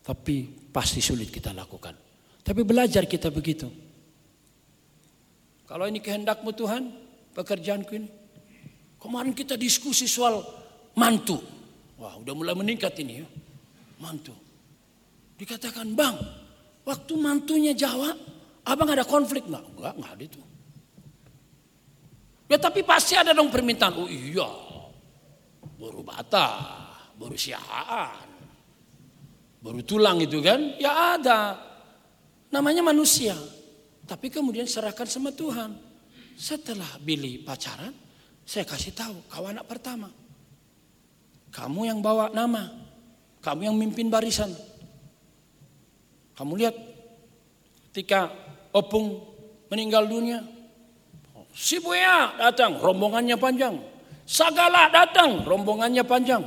Tapi pasti sulit kita lakukan. Tapi belajar kita begitu. Kalau ini kehendakmu Tuhan, pekerjaanku ini. Kemarin kita diskusi soal mantu. Wah udah mulai meningkat ini ya. Mantu. Dikatakan bang, waktu mantunya Jawa, abang ada konflik nggak? Enggak, enggak ada itu. Ya tapi pasti ada dong permintaan. Oh iya, baru bata, baru siaan, baru tulang itu kan? Ya ada. Namanya manusia. Tapi kemudian serahkan sama Tuhan. Setelah Billy pacaran, saya kasih tahu kau anak pertama. Kamu yang bawa nama. Kamu yang mimpin barisan. Kamu lihat ketika Opung meninggal dunia. Si Buya datang, rombongannya panjang. Sagala datang, rombongannya panjang.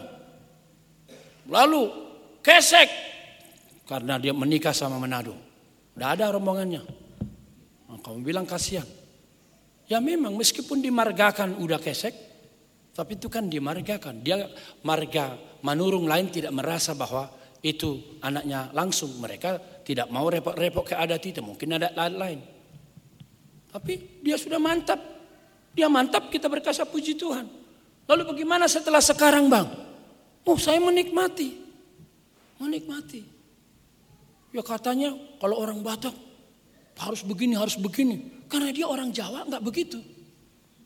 Lalu Kesek karena dia menikah sama Manado. Tidak ada rombongannya. Nah, kamu bilang kasihan. Ya memang meskipun dimargakan udah kesek, tapi itu kan dimargakan. Dia marga manurung lain tidak merasa bahwa itu anaknya langsung. Mereka tidak mau repot-repot ke adat itu. Mungkin ada lain-lain. Tapi dia sudah mantap. Dia mantap kita berkasa puji Tuhan. Lalu bagaimana setelah sekarang bang? Oh saya menikmati. Menikmati. Ya katanya kalau orang Batak harus begini, harus begini. Karena dia orang Jawa nggak begitu.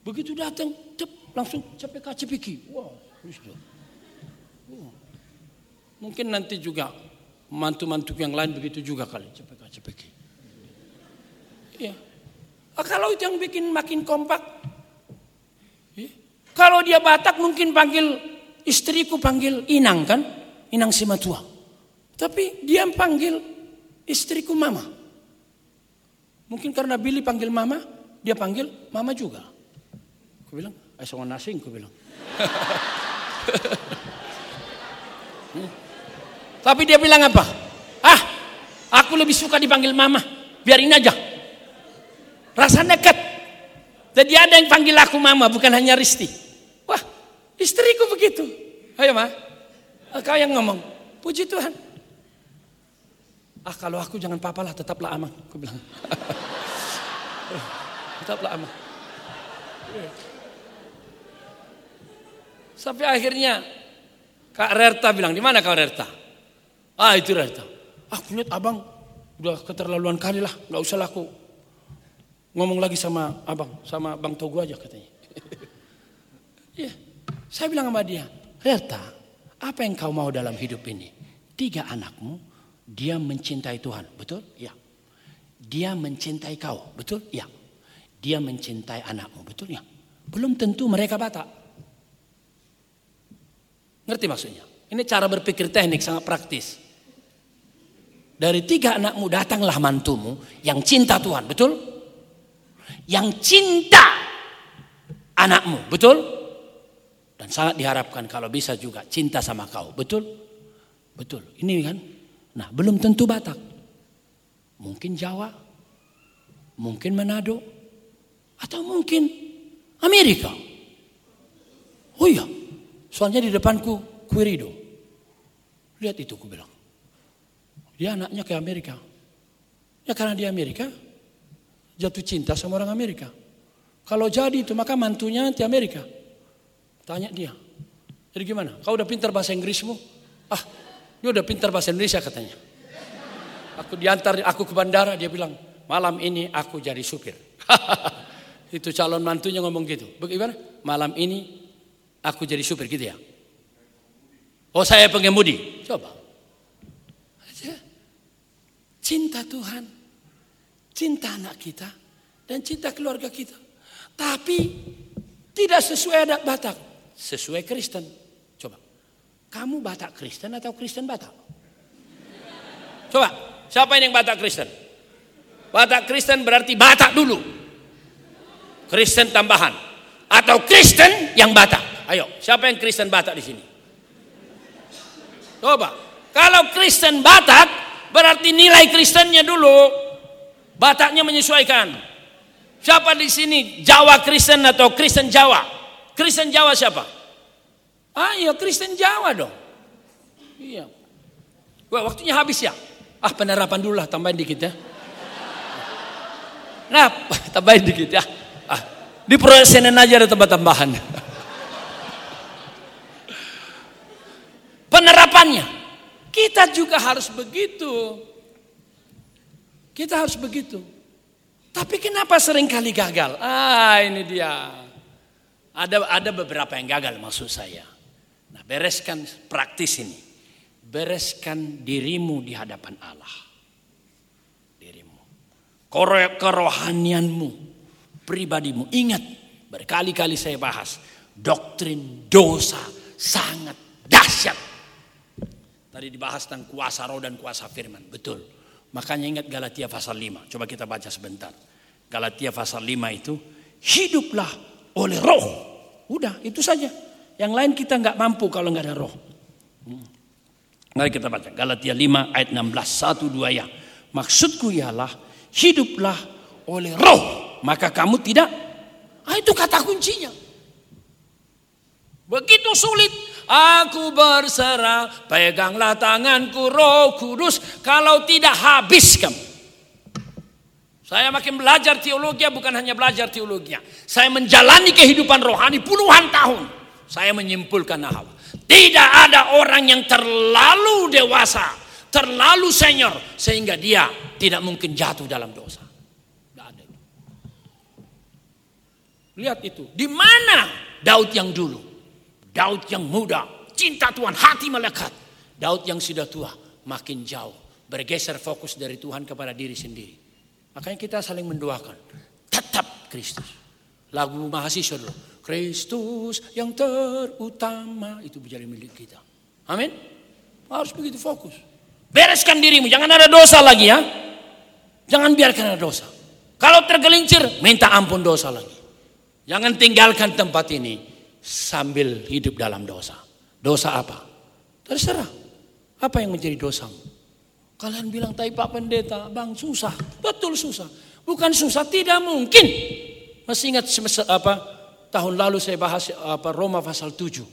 Begitu datang, cep, langsung cepeka cepiki. Wah, wow. Mungkin nanti juga mantu-mantu yang lain begitu juga kali cepeka cepiki. Iya. Ah, kalau itu yang bikin makin kompak. Ya. Kalau dia Batak mungkin panggil istriku panggil Inang kan, Inang Simatua. Tapi dia panggil istriku Mama. Mungkin karena Billy panggil mama, dia panggil mama juga. Aku bilang, eh sama nasing, aku bilang. hmm. Tapi dia bilang apa? Ah, aku lebih suka dipanggil mama. Biarin aja. Rasa dekat. Jadi ada yang panggil aku mama, bukan hanya Risti. Istriku begitu. Ayo ma, kau yang ngomong. Puji Tuhan. Ah kalau aku jangan papa lah tetaplah aman. Aku bilang. tetaplah aman. Sampai akhirnya Kak Rerta bilang, di mana Kak Rerta? Ah itu Rerta. Aku lihat abang udah keterlaluan kali lah, nggak usah laku. Ngomong lagi sama abang, sama bang Togo aja katanya. Iya, saya bilang sama dia, Rerta, apa yang kau mau dalam hidup ini? Tiga anakmu, dia mencintai Tuhan, betul? Ya. Dia mencintai kau, betul? Ya. Dia mencintai anakmu, betul ya? belum tentu mereka Batak. Ngerti maksudnya? Ini cara berpikir teknik sangat praktis. Dari tiga anakmu datanglah mantumu yang cinta Tuhan, betul? Yang cinta anakmu, betul? Dan sangat diharapkan kalau bisa juga cinta sama kau, betul? Betul, ini kan. Nah, belum tentu Batak. Mungkin Jawa, mungkin Manado, atau mungkin Amerika. Oh iya, soalnya di depanku Quirido. Lihat itu, ku bilang. Dia anaknya ke Amerika. Ya karena di Amerika, jatuh cinta sama orang Amerika. Kalau jadi itu maka mantunya nanti Amerika. Tanya dia. Jadi gimana? Kau udah pintar bahasa Inggrismu? Ah, dia udah pintar bahasa Indonesia katanya. Aku diantar aku ke bandara, dia bilang, malam ini aku jadi supir. Itu calon mantunya ngomong gitu. Bagaimana? Malam ini aku jadi supir gitu ya. Oh saya pengemudi. Coba. Cinta Tuhan. Cinta anak kita. Dan cinta keluarga kita. Tapi tidak sesuai adat Batak. Sesuai Kristen. Kamu Batak Kristen atau Kristen Batak? Coba, siapa yang Batak Kristen? Batak Kristen berarti Batak dulu. Kristen tambahan. Atau Kristen yang Batak. Ayo, siapa yang Kristen Batak di sini? Coba, kalau Kristen Batak berarti nilai Kristennya dulu Bataknya menyesuaikan. Siapa di sini Jawa Kristen atau Kristen Jawa? Kristen Jawa siapa? Ah iya Kristen Jawa dong. Iya. Wah waktunya habis ya. Ah penerapan dulu lah tambahin dikit ya. Nah tambahin dikit ya. Ah, di aja ada tambah tambahan. Penerapannya. Kita juga harus begitu. Kita harus begitu. Tapi kenapa sering kali gagal? Ah ini dia. Ada ada beberapa yang gagal maksud saya. Nah, bereskan praktis ini. Bereskan dirimu di hadapan Allah. Dirimu. Kerohanianmu, pribadimu. Ingat, berkali-kali saya bahas. Doktrin dosa sangat dahsyat. Tadi dibahas tentang kuasa roh dan kuasa firman. Betul. Makanya ingat Galatia pasal 5. Coba kita baca sebentar. Galatia pasal 5 itu. Hiduplah oleh roh. Udah, itu saja. Yang lain kita nggak mampu kalau nggak ada roh. Hmm. Mari kita baca Galatia 5 ayat 16 satu dua ya. Maksudku ialah hiduplah oleh roh maka kamu tidak. Ah itu kata kuncinya. Begitu sulit aku berserah peganglah tanganku roh kudus kalau tidak habis kamu. Saya makin belajar teologi bukan hanya belajar teologi. Saya menjalani kehidupan rohani puluhan tahun. Saya menyimpulkan hal. Tidak ada orang yang terlalu dewasa, terlalu senior sehingga dia tidak mungkin jatuh dalam dosa. Tidak ada. Lihat itu. Di mana Daud yang dulu? Daud yang muda, cinta Tuhan, hati melekat. Daud yang sudah tua, makin jauh. Bergeser fokus dari Tuhan kepada diri sendiri. Makanya kita saling mendoakan. Tetap Kristus. Lagu mahasiswa dulu. Kristus yang terutama itu menjadi milik kita. Amin. Harus begitu fokus. Bereskan dirimu, jangan ada dosa lagi ya. Jangan biarkan ada dosa. Kalau tergelincir, minta ampun dosa lagi. Jangan tinggalkan tempat ini sambil hidup dalam dosa. Dosa apa? Terserah. Apa yang menjadi dosamu? Kalian bilang, tapi Pak Pendeta, Bang susah. Betul susah. Bukan susah, tidak mungkin. Masih ingat apa Tahun lalu saya bahas apa Roma pasal 7.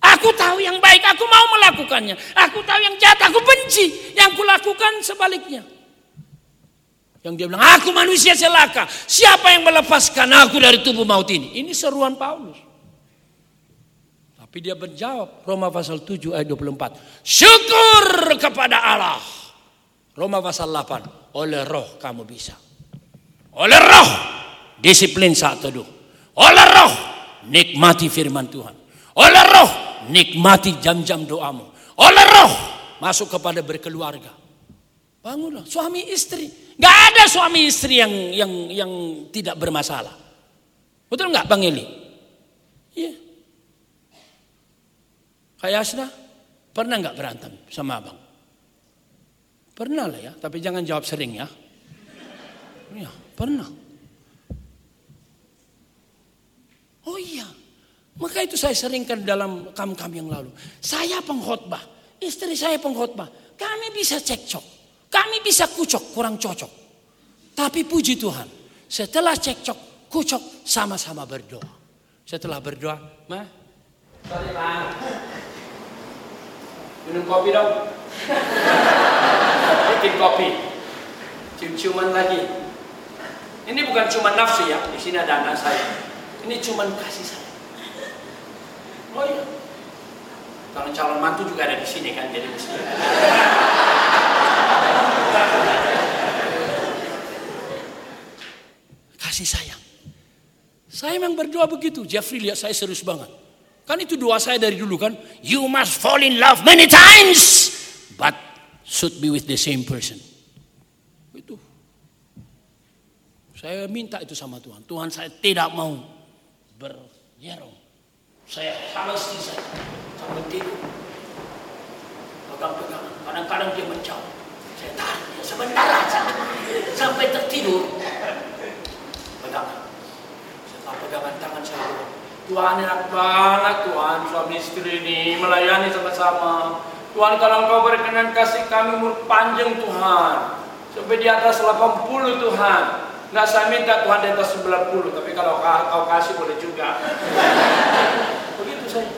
Aku tahu yang baik, aku mau melakukannya. Aku tahu yang jahat, aku benci. Yang kulakukan sebaliknya. Yang dia bilang, aku manusia celaka. Siapa yang melepaskan aku dari tubuh maut ini? Ini seruan Paulus. Tapi dia menjawab, Roma pasal 7 ayat 24. Syukur kepada Allah. Roma pasal 8, oleh roh kamu bisa. Oleh roh, disiplin saat teduh. Oleh roh nikmati firman Tuhan. Oleh roh nikmati jam-jam doamu. Oleh roh masuk kepada berkeluarga. Bangunlah suami istri. Gak ada suami istri yang yang yang tidak bermasalah. Betul nggak Bang Eli? Iya. Kayak Asna, pernah nggak berantem sama abang? Pernah lah ya, tapi jangan jawab sering ya. Iya, pernah. Oh iya, maka itu saya seringkan dalam kam-kam yang lalu. Saya pengkhotbah, istri saya pengkhotbah. Kami bisa cekcok, kami bisa kucok, kurang cocok. Tapi puji Tuhan, setelah cekcok, kucok, sama-sama berdoa. Setelah berdoa, ma, sorry ma, minum kopi dong. Bikin kopi, cium-ciuman lagi. Ini bukan cuma nafsu ya, di sini ada anak saya. Ini cuma kasih saya. Oh iya. Kalau calon mantu juga ada di sini kan, jadi mesti. Kasih sayang. Saya memang berdoa begitu. Jeffrey lihat saya serius banget. Kan itu doa saya dari dulu kan. You must fall in love many times. But should be with the same person. Itu. Saya minta itu sama Tuhan. Tuhan saya tidak mau berjerong. Saya sama istri saya. Sampai tidur. Pegang-pegang. Kadang-kadang dia menjauh. Saya tahan dia sebentar aja. Sampai tertidur. Pegangan. Setelah pegangan tangan saya. Tuhan enak banget Tuhan suami istri ini melayani sama-sama. Tuhan kalau engkau berkenan kasih kami umur panjang Tuhan. Sampai di atas 80 Tuhan. Nggak saya minta Tuhan di atas 90. Tapi kalau kau kasih boleh juga. Begitu saya.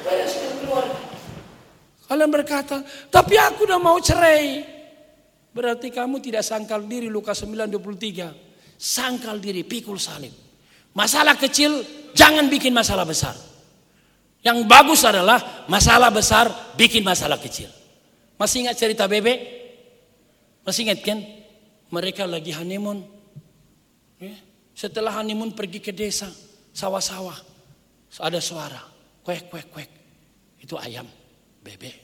Saya sudah keluar. Kalian berkata, tapi aku udah mau cerai. Berarti kamu tidak sangkal diri Lukas 9:23. Sangkal diri, pikul salib. Masalah kecil jangan bikin masalah besar. Yang bagus adalah masalah besar bikin masalah kecil. Masih ingat cerita bebek? Masih ingat kan? Mereka lagi honeymoon. Ya. Setelah honeymoon pergi ke desa, sawah-sawah. Ada suara, kuek, kuek, kuek. Itu ayam, bebek.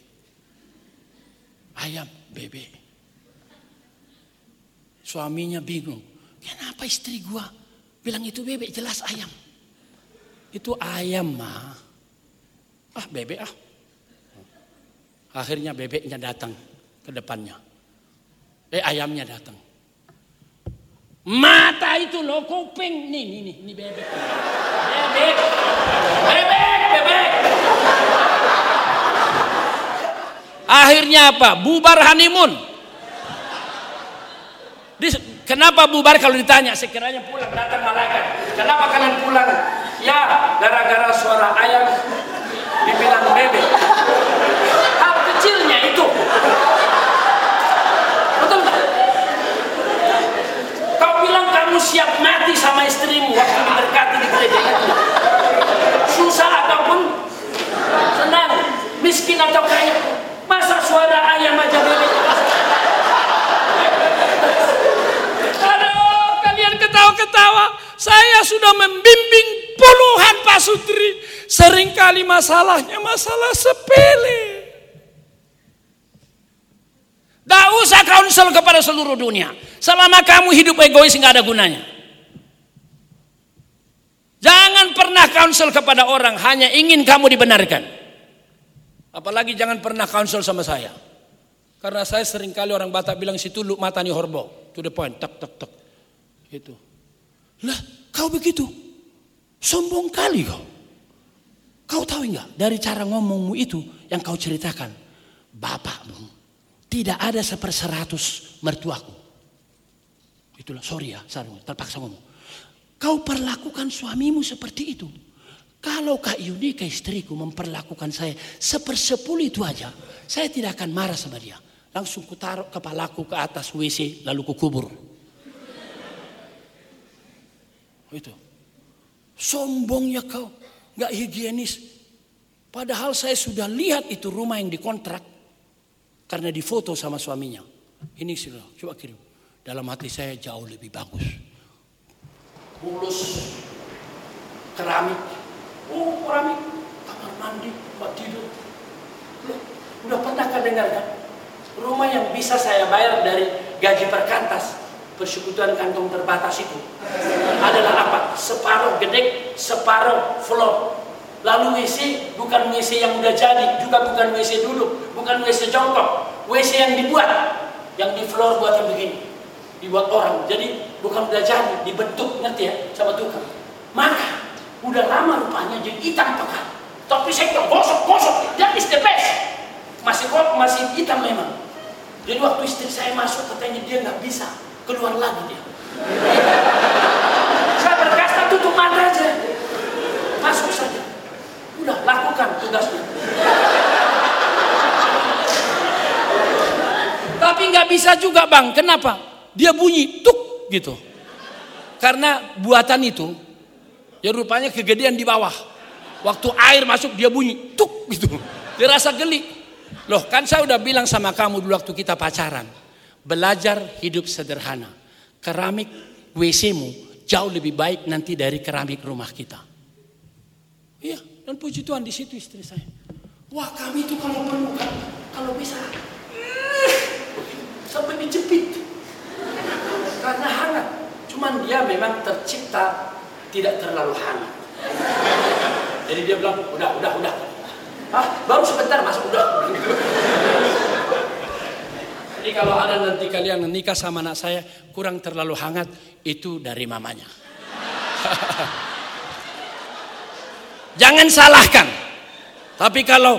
Ayam, bebek. Suaminya bingung. Kenapa istri gua bilang itu bebek jelas ayam. Itu ayam mah. Ah bebek ah. Akhirnya bebeknya datang ke depannya. Eh ayamnya datang. Mata itu loh kuping. Nih, nih, nih, ini bebek. Bebek. Bebek, bebek. Akhirnya apa? Bubar honeymoon. Dis- Kenapa bubar kalau ditanya? Sekiranya pulang datang malaikat. Kenapa kalian pulang? Ya, gara-gara suara ayam dibilang bebek. Hal kecilnya itu. Betul nggak? Kau bilang kamu siap mati sama istrimu waktu diberkati di gereja itu. Susah ataupun senang, miskin atau kaya. Masa suara ayam aja bebek? Aduh, kalian ketawa-ketawa. Saya sudah membimbing puluhan pasutri. Seringkali masalahnya masalah sepele. Tidak usah konsel kepada seluruh dunia. Selama kamu hidup egois nggak ada gunanya. Jangan pernah konsel kepada orang hanya ingin kamu dibenarkan. Apalagi jangan pernah konsel sama saya. Karena saya sering kali orang Batak bilang situ lu mata nih horbo. To the point, tak tak tak. Gitu. Lah, kau begitu. Sombong kali kau. Kau tahu enggak dari cara ngomongmu itu yang kau ceritakan. Bapakmu tidak ada seperseratus mertuaku. Itulah sorry ya, sarung terpaksa ngomong. Kau perlakukan suamimu seperti itu. Kalau Kak Yunika istriku memperlakukan saya sepersepuluh itu aja, saya tidak akan marah sama dia. Langsung kutaruh kepalaku ke atas WC lalu kukubur. Itu. Sombongnya kau, nggak higienis. Padahal saya sudah lihat itu rumah yang dikontrak karena difoto sama suaminya. Ini sudah, coba kirim. Dalam hati saya jauh lebih bagus. Mulus, keramik, oh keramik, kamar mandi, tempat tidur. Loh, udah pernah kan dengar kan? Rumah yang bisa saya bayar dari gaji perkantas, persekutuan kantong terbatas itu. adalah apa? Separuh gedek, separuh floor. Lalu WC bukan WC yang udah jadi, juga bukan WC duduk, bukan WC jongkok, WC yang dibuat, yang di floor buatan begini, dibuat orang. Jadi bukan udah jadi, dibentuk ngerti ya sama tukang. Maka udah lama rupanya jadi hitam pekat. Tapi saya bilang gosok, gosok, that is the best. Masih kok masih hitam memang. Jadi waktu istri saya masuk katanya dia nggak bisa keluar lagi dia. saya berkata tutup mata aja, masuk saja. Udah lakukan tugasnya. Tapi nggak bisa juga bang, kenapa? Dia bunyi tuk gitu. Karena buatan itu, ya rupanya kegedean di bawah. Waktu air masuk dia bunyi tuk gitu. Dia rasa geli. Loh kan saya udah bilang sama kamu dulu waktu kita pacaran. Belajar hidup sederhana. Keramik WC-mu jauh lebih baik nanti dari keramik rumah kita. Iya, dan puji Tuhan di situ istri saya. Wah kami itu kalau perlu kalau bisa eh, sampai dijepit karena hangat. Cuman dia memang tercipta tidak terlalu hangat. Jadi dia bilang udah udah udah. Ah baru sebentar masuk udah. Jadi kalau ada nanti kalian nikah sama anak saya kurang terlalu hangat itu dari mamanya. Jangan salahkan. Tapi kalau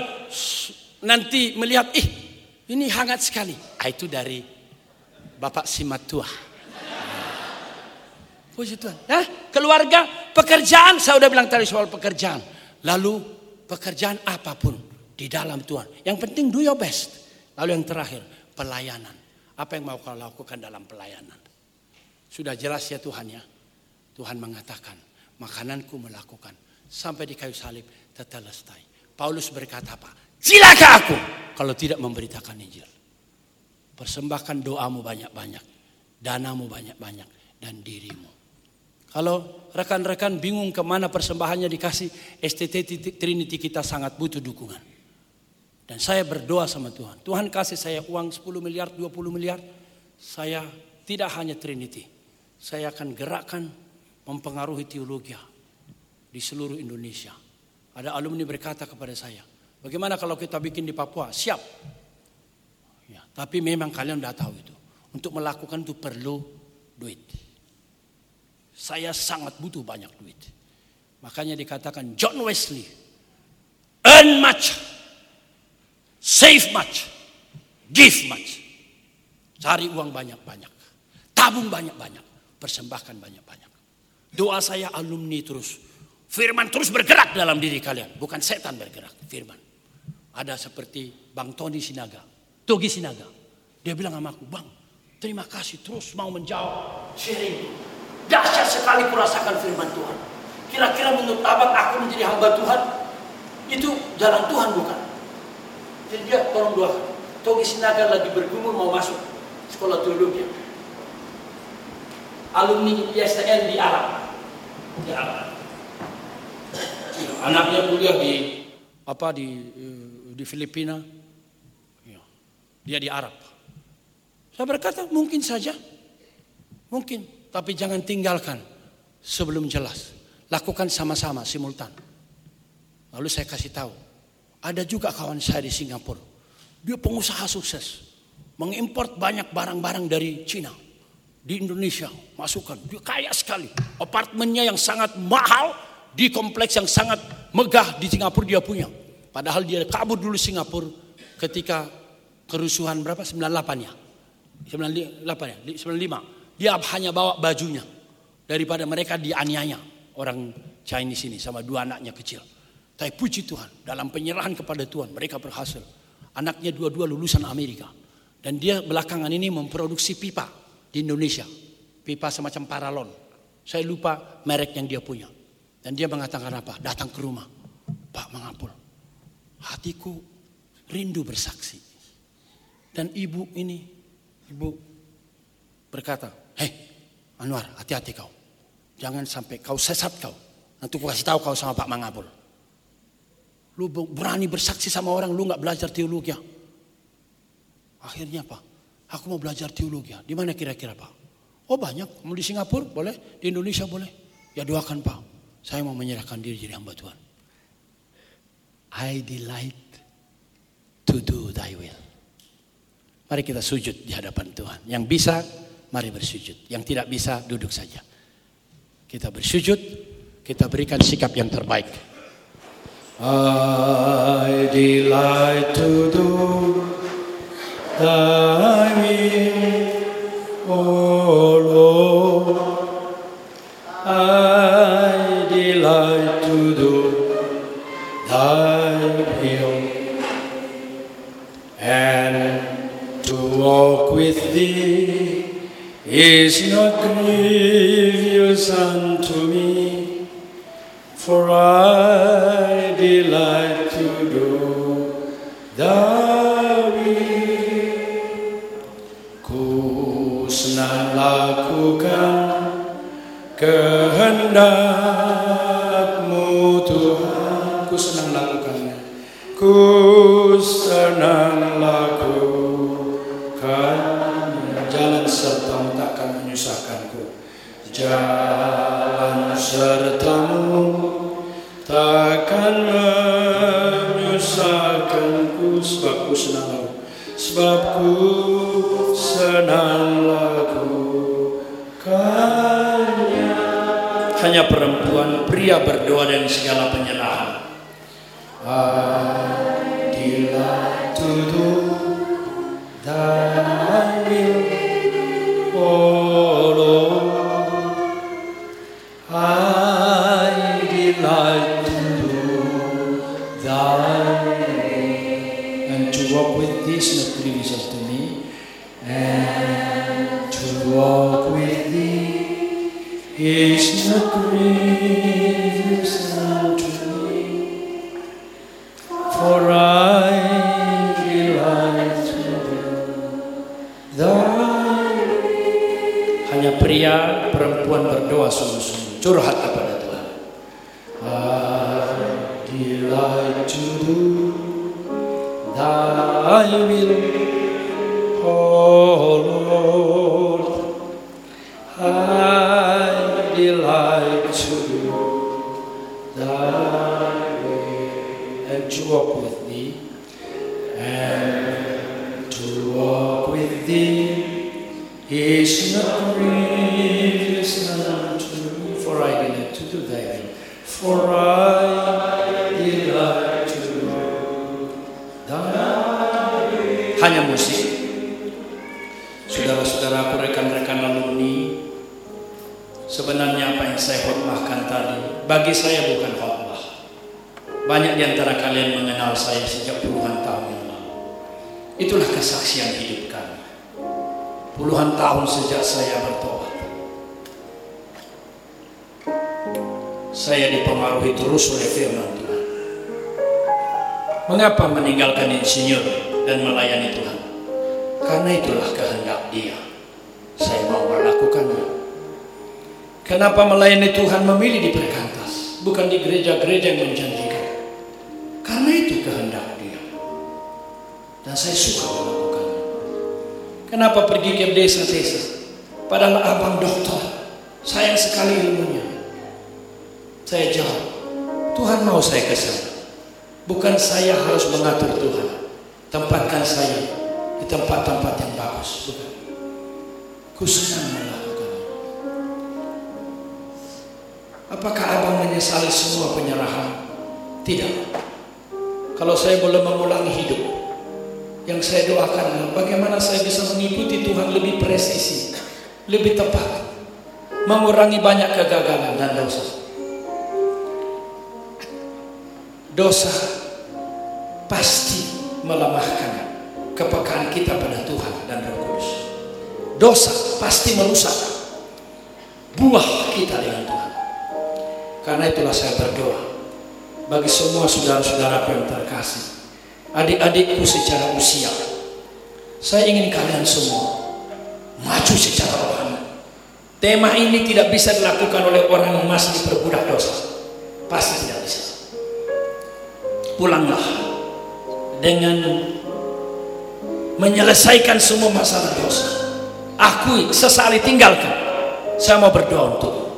nanti melihat, ih ini hangat sekali. Ah, itu dari Bapak Simatua. Puji Tuhan. Nah, keluarga, pekerjaan, saya udah bilang tadi soal pekerjaan. Lalu pekerjaan apa pun di dalam Tuhan. Yang penting do your best. Lalu yang terakhir, pelayanan. Apa yang mau kau lakukan dalam pelayanan? Sudah jelas ya Tuhan ya. Tuhan mengatakan, makananku melakukan sampai di kayu salib tetelestai. Paulus berkata apa? Cilaka aku kalau tidak memberitakan Injil. Persembahkan doamu banyak-banyak, danamu banyak-banyak, dan dirimu. Kalau rekan-rekan bingung ke mana persembahannya dikasih, STT Trinity kita sangat butuh dukungan. Dan saya berdoa sama Tuhan. Tuhan kasih saya uang 10 miliar, 20 miliar. Saya tidak hanya Trinity. Saya akan gerakkan mempengaruhi teologi di seluruh Indonesia. Ada alumni berkata kepada saya, bagaimana kalau kita bikin di Papua? Siap. Ya, tapi memang kalian udah tahu itu. Untuk melakukan itu perlu duit. Saya sangat butuh banyak duit. Makanya dikatakan John Wesley, earn much, save much, give much. Cari uang banyak-banyak, tabung banyak-banyak, persembahkan banyak-banyak. Doa saya alumni terus Firman terus bergerak dalam diri kalian. Bukan setan bergerak, firman. Ada seperti Bang Tony Sinaga. Togi Sinaga. Dia bilang sama aku, Bang, terima kasih terus mau menjawab sharing. Dahsyat sekali kurasakan firman Tuhan. Kira-kira menurut abang aku menjadi hamba Tuhan, itu jalan Tuhan bukan? Jadi dia tolong doakan. Togi Sinaga lagi bergumul mau masuk sekolah teologi. Alumni ISTN di Arab. Di Arab anaknya kuliah di apa di eh, di Filipina, ya. dia di Arab. Saya berkata mungkin saja, mungkin, tapi jangan tinggalkan sebelum jelas. Lakukan sama-sama simultan. Lalu saya kasih tahu, ada juga kawan saya di Singapura, dia pengusaha sukses, mengimpor banyak barang-barang dari Cina di Indonesia, masukkan, dia kaya sekali, apartemennya yang sangat mahal, di kompleks yang sangat megah di Singapura dia punya. Padahal dia kabur dulu Singapura ketika kerusuhan berapa? 98 ya. 98 ya, 95. Dia hanya bawa bajunya daripada mereka dianiaya orang Chinese ini sama dua anaknya kecil. Tapi puji Tuhan, dalam penyerahan kepada Tuhan mereka berhasil. Anaknya dua-dua lulusan Amerika. Dan dia belakangan ini memproduksi pipa di Indonesia. Pipa semacam paralon. Saya lupa merek yang dia punya. Dan dia mengatakan apa? Datang ke rumah. Pak Mangapul, hatiku rindu bersaksi. Dan ibu ini, ibu berkata, hei Anwar hati-hati kau. Jangan sampai kau sesat kau. Nanti aku kasih tahu kau sama Pak Mangapul. Lu berani bersaksi sama orang, lu nggak belajar teologi. Akhirnya apa? Aku mau belajar teologi. Di mana kira-kira Pak? Oh banyak, mau di Singapura boleh, di Indonesia boleh. Ya doakan Pak, saya mau menyerahkan diri jadi hamba Tuhan. I delight to do thy will. Mari kita sujud di hadapan Tuhan. Yang bisa, mari bersujud. Yang tidak bisa, duduk saja. Kita bersujud, kita berikan sikap yang terbaik. I delight to do thy will, oh Lord. I delight to do thy will and to walk with thee is not grievous unto me, for I lakukan kehendakmu Tuhan. Ku senang lakukannya. Ku senang lakukannya. Jalan sertamu takkan menyusahkanku. Jalan sertamu takkan menyusahkanku. Sebab ku senang laku Sebab ku senang lakukannya Hanya perempuan, pria berdoa dengan segala penyerahan I delight to do thy will, O Lord. I delight to do thy will. And to walk with thee Apakah abang menyesali semua penyerahan? Tidak. Kalau saya boleh mengulangi hidup, yang saya doakan bagaimana saya bisa mengikuti Tuhan lebih presisi, lebih tepat, mengurangi banyak kegagalan dan dosa. Dosa pasti melemahkan kepekaan kita pada Tuhan dan Roh Kudus. Dosa pasti merusak buah kita dengan Tuhan. Karena itulah saya berdoa bagi semua saudara-saudaraku yang terkasih, adik-adikku secara usia. Saya ingin kalian semua maju secara rohani. Tema ini tidak bisa dilakukan oleh orang yang masih diperbudak dosa. Pasti tidak bisa. Pulanglah dengan menyelesaikan semua masalah dosa. Akui, sesali tinggalkan. Saya mau berdoa untuk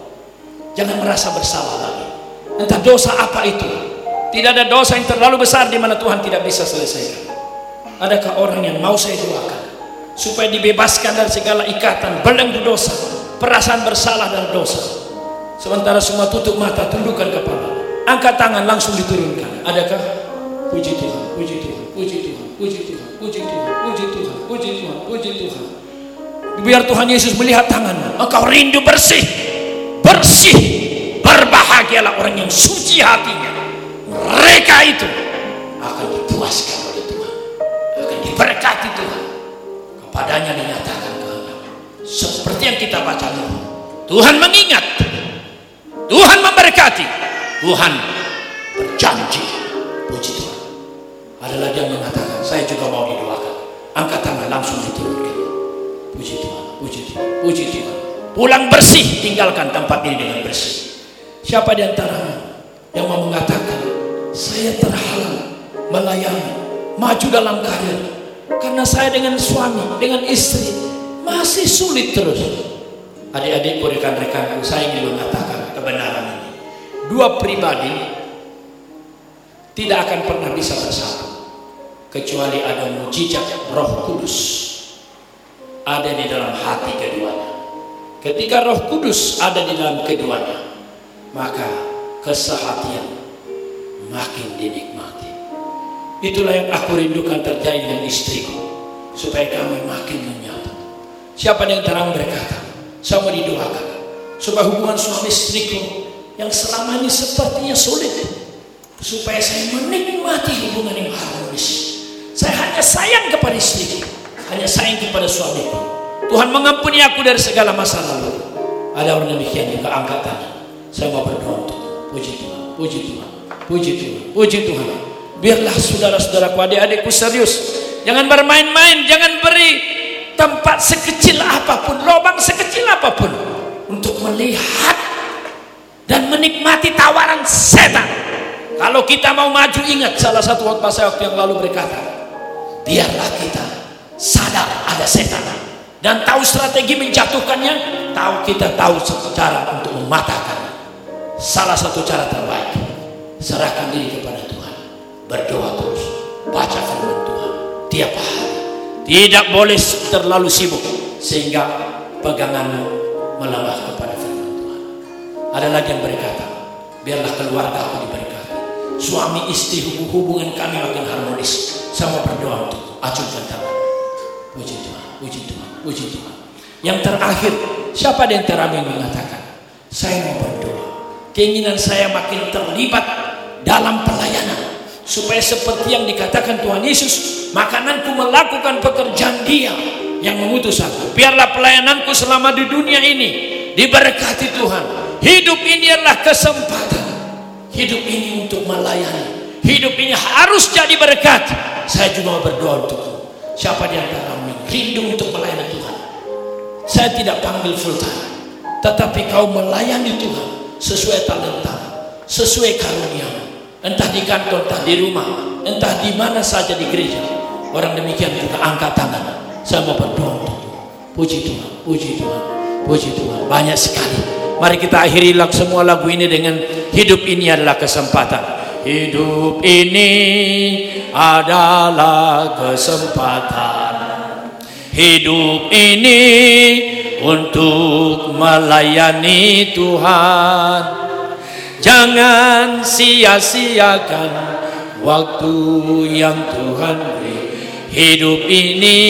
Jangan merasa bersalah lagi. Entah dosa apa itu. Tidak ada dosa yang terlalu besar di mana Tuhan tidak bisa selesaikan. Adakah orang yang mau saya doakan supaya dibebaskan dari segala ikatan belenggu dosa, perasaan bersalah dan dosa. Sementara semua tutup mata, tundukkan kepala, angkat tangan langsung diturunkan. Adakah? Puji Tuhan, puji Tuhan, puji Tuhan, puji Tuhan, puji Tuhan, puji Tuhan, puji Tuhan, puji Tuhan. Biar Tuhan Yesus melihat tanganmu, engkau rindu bersih, bersih, berbahagialah orang yang suci hatinya. Mereka itu akan dipuaskan oleh Tuhan, akan diberkati Tuhan. Kepadanya dinyatakan kehendak. Seperti yang kita baca dulu. Tuhan mengingat, Tuhan memberkati, Tuhan berjanji. Puji Tuhan. Ada lagi yang mengatakan, saya juga mau didoakan. Angkat tangan langsung diturunkan. Puji Tuhan, puji Tuhan, puji Tuhan. Pulang bersih, tinggalkan tempat ini dengan bersih. Siapa di antara yang mau mengatakan, saya terhalang melayani, maju dalam karir. Karena saya dengan suami, dengan istri, masih sulit terus. Adik-adikku, rekan-rekanku, saya ingin mengatakan kebenaran ini. Dua pribadi tidak akan pernah bisa bersatu kecuali ada mujizat Roh Kudus ada di dalam hati keduanya. Ketika Roh Kudus ada di dalam keduanya, maka kesehatian makin dinikmati. Itulah yang aku rindukan terjadi dengan istriku, supaya kami makin menyatu. Siapa yang terang berkata, saya mau didoakan, supaya hubungan suami istriku yang selama ini sepertinya sulit, supaya saya menikmati hubungan yang harmonis. Saya hanya sayang kepada istriku, hanya sayang kepada suamiku. Tuhan mengampuni aku dari segala masa lalu. Ada orang demikian juga angkat tangan. Saya mau berdoa untuk puji Tuhan, puji Tuhan, puji Tuhan, puji Tuhan. Biarlah saudara-saudaraku, adik-adikku serius. Jangan bermain-main, jangan beri tempat sekecil apa pun, lubang sekecil apa pun untuk melihat dan menikmati tawaran setan. Kalau kita mau maju ingat salah satu khotbah saya waktu yang lalu berkata, biarlah kita sadar ada setan dan tahu strategi menjatuhkannya? Tahu kita tahu cara untuk mematahkan. Salah satu cara terbaik serahkan diri kepada Tuhan. Berdoa terus. Baca firman Tuhan. Tiap hari. Tidak boleh terlalu sibuk sehingga peganganmu melemah kepada firman Tuhan. Ada lagi yang berkata biarlah keluarga aku diberkati. Suami istri hubungan kami makin harmonis. Sama berdoa untuk acungkan tangan. Puji Tuhan, puji Tuhan, puji Tuhan. Yang terakhir, siapa di antara yang mengatakan, saya mau berdoa. Keinginan saya makin terlibat dalam pelayanan. Supaya seperti yang dikatakan Tuhan Yesus, makananku melakukan pekerjaan dia yang mengutus aku. Biarlah pelayananku selama di dunia ini diberkati Tuhan. Hidup ini adalah kesempatan. Hidup ini untuk melayani. Hidup ini harus jadi berkat. Saya juga berdoa untukmu. Siapa di antara rindu untuk melayani Tuhan? Saya tidak panggil full time. Tetapi kau melayani Tuhan sesuai talenta, sesuai karunia. Entah di kantor, entah di rumah, entah di mana saja di gereja. Orang demikian juga angkat tangan. Saya mau berdoa untukmu. Puji Tuhan, puji Tuhan, puji Tuhan. Banyak sekali. Mari kita akhiri semua lagu ini dengan hidup ini adalah kesempatan. Hidup ini adalah kesempatan. Hidup ini untuk melayani Tuhan. Jangan sia-siakan waktu yang Tuhan beri. Hidup ini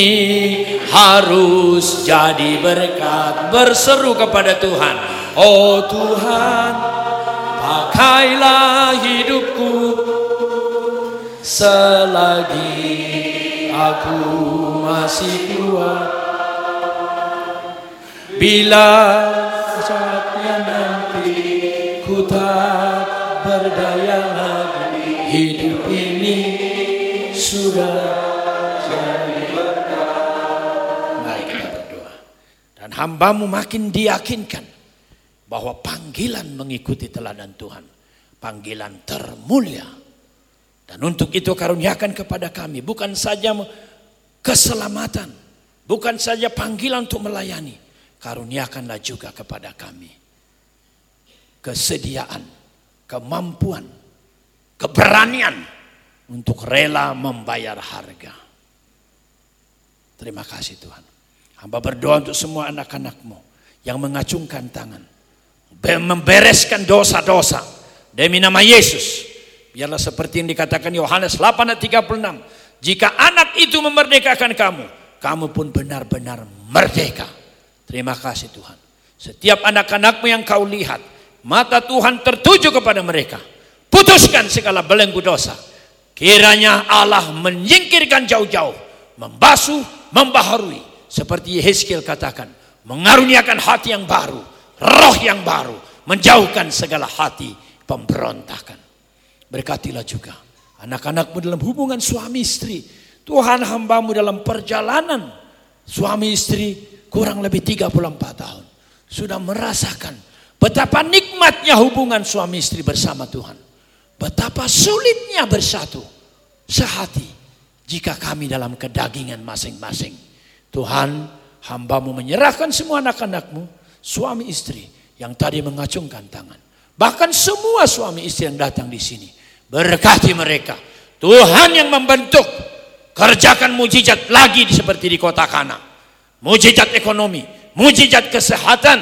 harus jadi berkat. Berseru kepada Tuhan. Oh Tuhan, pakailah hidupku selagi aku masih kuat. Bila saatnya nanti ku tak berdaya lagi hidup ini sudah jadi mari kita berdoa. Dan hambamu makin diyakinkan bahwa panggilan mengikuti teladan Tuhan, panggilan termulia. Dan untuk itu karuniakan kepada kami bukan saja keselamatan, bukan saja panggilan untuk melayani. karuniakanlah juga kepada kami kesediaan, kemampuan, keberanian untuk rela membayar harga. Terima kasih Tuhan. Hamba berdoa untuk semua anak-anakmu yang mengacungkan tangan. Membereskan dosa-dosa. Demi nama Yesus. Biarlah seperti yang dikatakan Yohanes 8 ayat 36. Jika anak itu memerdekakan kamu, kamu pun benar-benar merdeka. Terima kasih Tuhan. Setiap anak-anakmu yang kau lihat, mata Tuhan tertuju kepada mereka. Putuskan segala belenggu dosa. Kiranya Allah menyingkirkan jauh-jauh, membasuh, membaharui. Seperti Yehezkiel katakan, mengaruniakan hati yang baru, roh yang baru, menjauhkan segala hati pemberontakan. Berkatilah juga anak-anakmu dalam hubungan suami istri. Tuhan hambamu dalam perjalanan suami istri kurang lebih 34 tahun. Sudah merasakan betapa nikmatnya hubungan suami istri bersama Tuhan. Betapa sulitnya bersatu sehati jika kami dalam kedagingan masing-masing. Tuhan hambamu menyerahkan semua anak-anakmu, suami istri yang tadi mengacungkan tangan. Bahkan semua suami istri yang datang di sini. Berkati mereka. Tuhan yang membentuk. Kerjakan mujizat lagi seperti di kota Kana. Mujizat ekonomi. Mujizat kesehatan.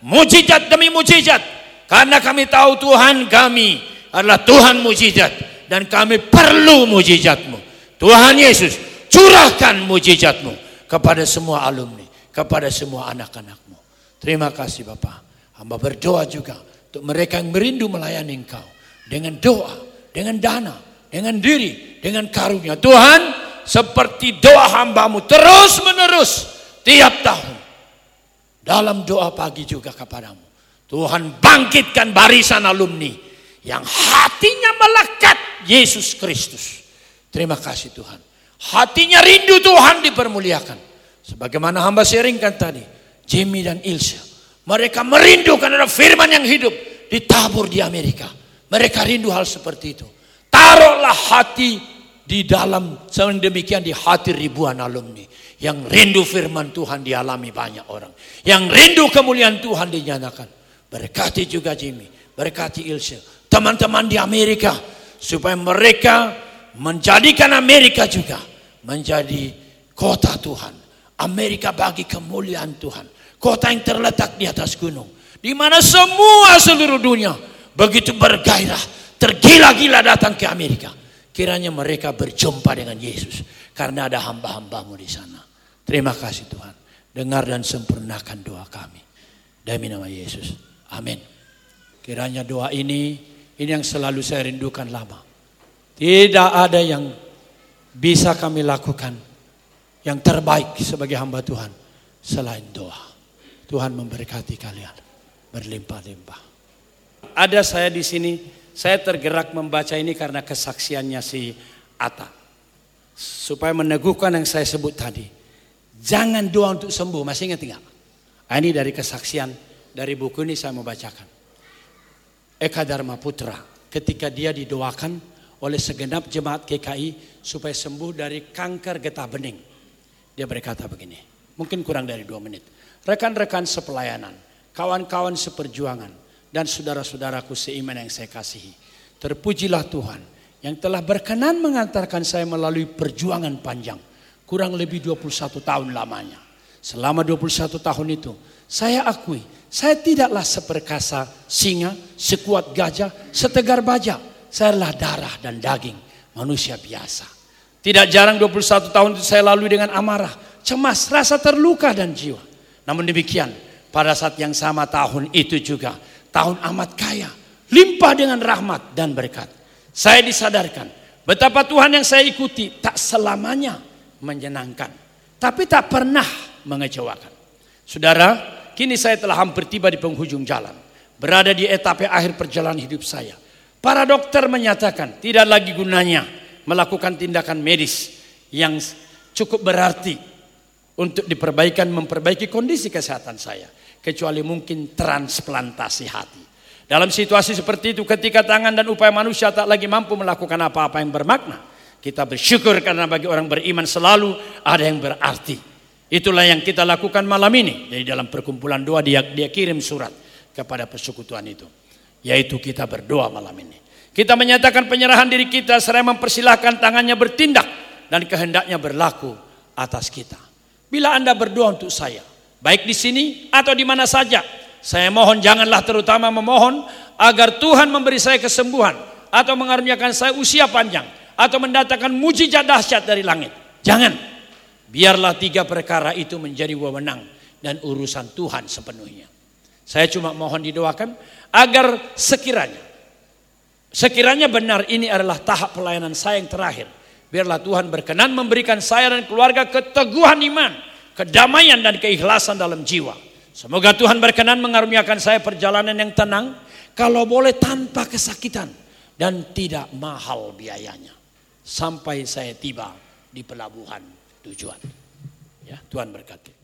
Mujizat demi mujizat. Karena kami tahu Tuhan kami adalah Tuhan mujizat. Dan kami perlu mujizatmu. Tuhan Yesus curahkan mujizatmu kepada semua alumni, kepada semua anak-anakmu. Terima kasih Bapak. Hamba berdoa juga untuk mereka yang merindu melayani Engkau. Dengan doa, dengan dana, dengan diri, dengan karunia. Tuhan, seperti doa hambamu terus menerus tiap tahun. Dalam doa pagi juga kepadamu. Tuhan bangkitkan barisan alumni yang hatinya melekat Yesus Kristus. Terima kasih Tuhan. Hatinya rindu Tuhan dipermuliakan. Sebagaimana hamba sharingkan tadi. Jimmy dan Ilse. Mereka merindukan ada firman yang hidup. Ditabur di Amerika. Mereka rindu hal seperti itu. Taruhlah hati di dalam demikian di hati ribuan alumni. Yang rindu firman Tuhan dialami banyak orang. Yang rindu kemuliaan Tuhan dinyatakan. Berkati juga Jimmy. Berkati Ilse. Teman-teman di Amerika. Supaya mereka menjadikan Amerika juga menjadi kota Tuhan. Amerika bagi kemuliaan Tuhan. Kota yang terletak di atas gunung. Di mana semua seluruh dunia begitu bergairah, tergila-gila datang ke Amerika. Kiranya mereka berjumpa dengan Yesus. Karena ada hamba-hambamu di sana. Terima kasih Tuhan. Dengar dan sempurnakan doa kami. Demi nama Yesus. Amin. Kiranya doa ini, ini yang selalu saya rindukan lama. Tidak ada yang bisa kami lakukan yang terbaik sebagai hamba Tuhan selain doa. Tuhan memberkati kalian berlimpah-limpah. Ada saya di sini, saya tergerak membaca ini karena kesaksiannya si Ata. Supaya meneguhkan yang saya sebut tadi. Jangan doa untuk sembuh, masih ingat enggak? Ah, ini dari kesaksian dari buku ini saya membacakan. Eka Dharma Putra ketika dia didoakan oleh segenap jemaat GKI supaya sembuh dari kanker getah bening. Dia berkata begini, mungkin kurang dari dua menit. Rekan-rekan sepelayanan, kawan-kawan seperjuangan, dan saudara-saudaraku seiman yang saya kasihi. Terpujilah Tuhan yang telah berkenan mengantarkan saya melalui perjuangan panjang. Kurang lebih 21 tahun lamanya. Selama 21 tahun itu, saya akui, saya tidaklah seperkasa singa, sekuat gajah, setegar bajak saya adalah darah dan daging manusia biasa. Tidak jarang 21 tahun itu saya lalui dengan amarah, cemas, rasa terluka dan jiwa. Namun demikian, pada saat yang sama tahun itu juga, tahun amat kaya, limpah dengan rahmat dan berkat. Saya disadarkan betapa Tuhan yang saya ikuti tak selamanya menyenangkan, tapi tak pernah mengecewakan. Saudara, kini saya telah hampir tiba di penghujung jalan, berada di etapa akhir perjalanan hidup saya. Para dokter menyatakan tidak lagi gunanya melakukan tindakan medis yang cukup berarti untuk diperbaikan memperbaiki kondisi kesehatan saya kecuali mungkin transplantasi hati. Dalam situasi seperti itu ketika tangan dan upaya manusia tak lagi mampu melakukan apa-apa yang bermakna, kita bersyukur karena bagi orang beriman selalu ada yang berarti. Itulah yang kita lakukan malam ini. Jadi dalam perkumpulan doa dia, dia kirim surat kepada persekutuan itu. Yaitu kita berdoa malam ini. Kita menyatakan penyerahan diri kita seraya mempersilahkan tangannya bertindak dan kehendaknya berlaku atas kita. Bila Anda berdoa untuk saya, baik di sini atau di mana saja, saya mohon janganlah terutama memohon agar Tuhan memberi saya kesembuhan atau mengaruniakan saya usia panjang atau mendatangkan mujizat dahsyat dari langit. Jangan. Biarlah tiga perkara itu menjadi wewenang dan urusan Tuhan sepenuhnya. Saya cuma mohon didoakan agar sekiranya sekiranya benar ini adalah tahap pelayanan saya yang terakhir. Biarlah Tuhan berkenan memberikan saya dan keluarga keteguhan iman, kedamaian dan keikhlasan dalam jiwa Semoga Tuhan berkenan mengaruniakan saya perjalanan yang tenang, kalau boleh tanpa kesakitan dan tidak mahal biayanya. Sampai saya tiba di pelabuhan tujuan. Ya, Tuhan berkati.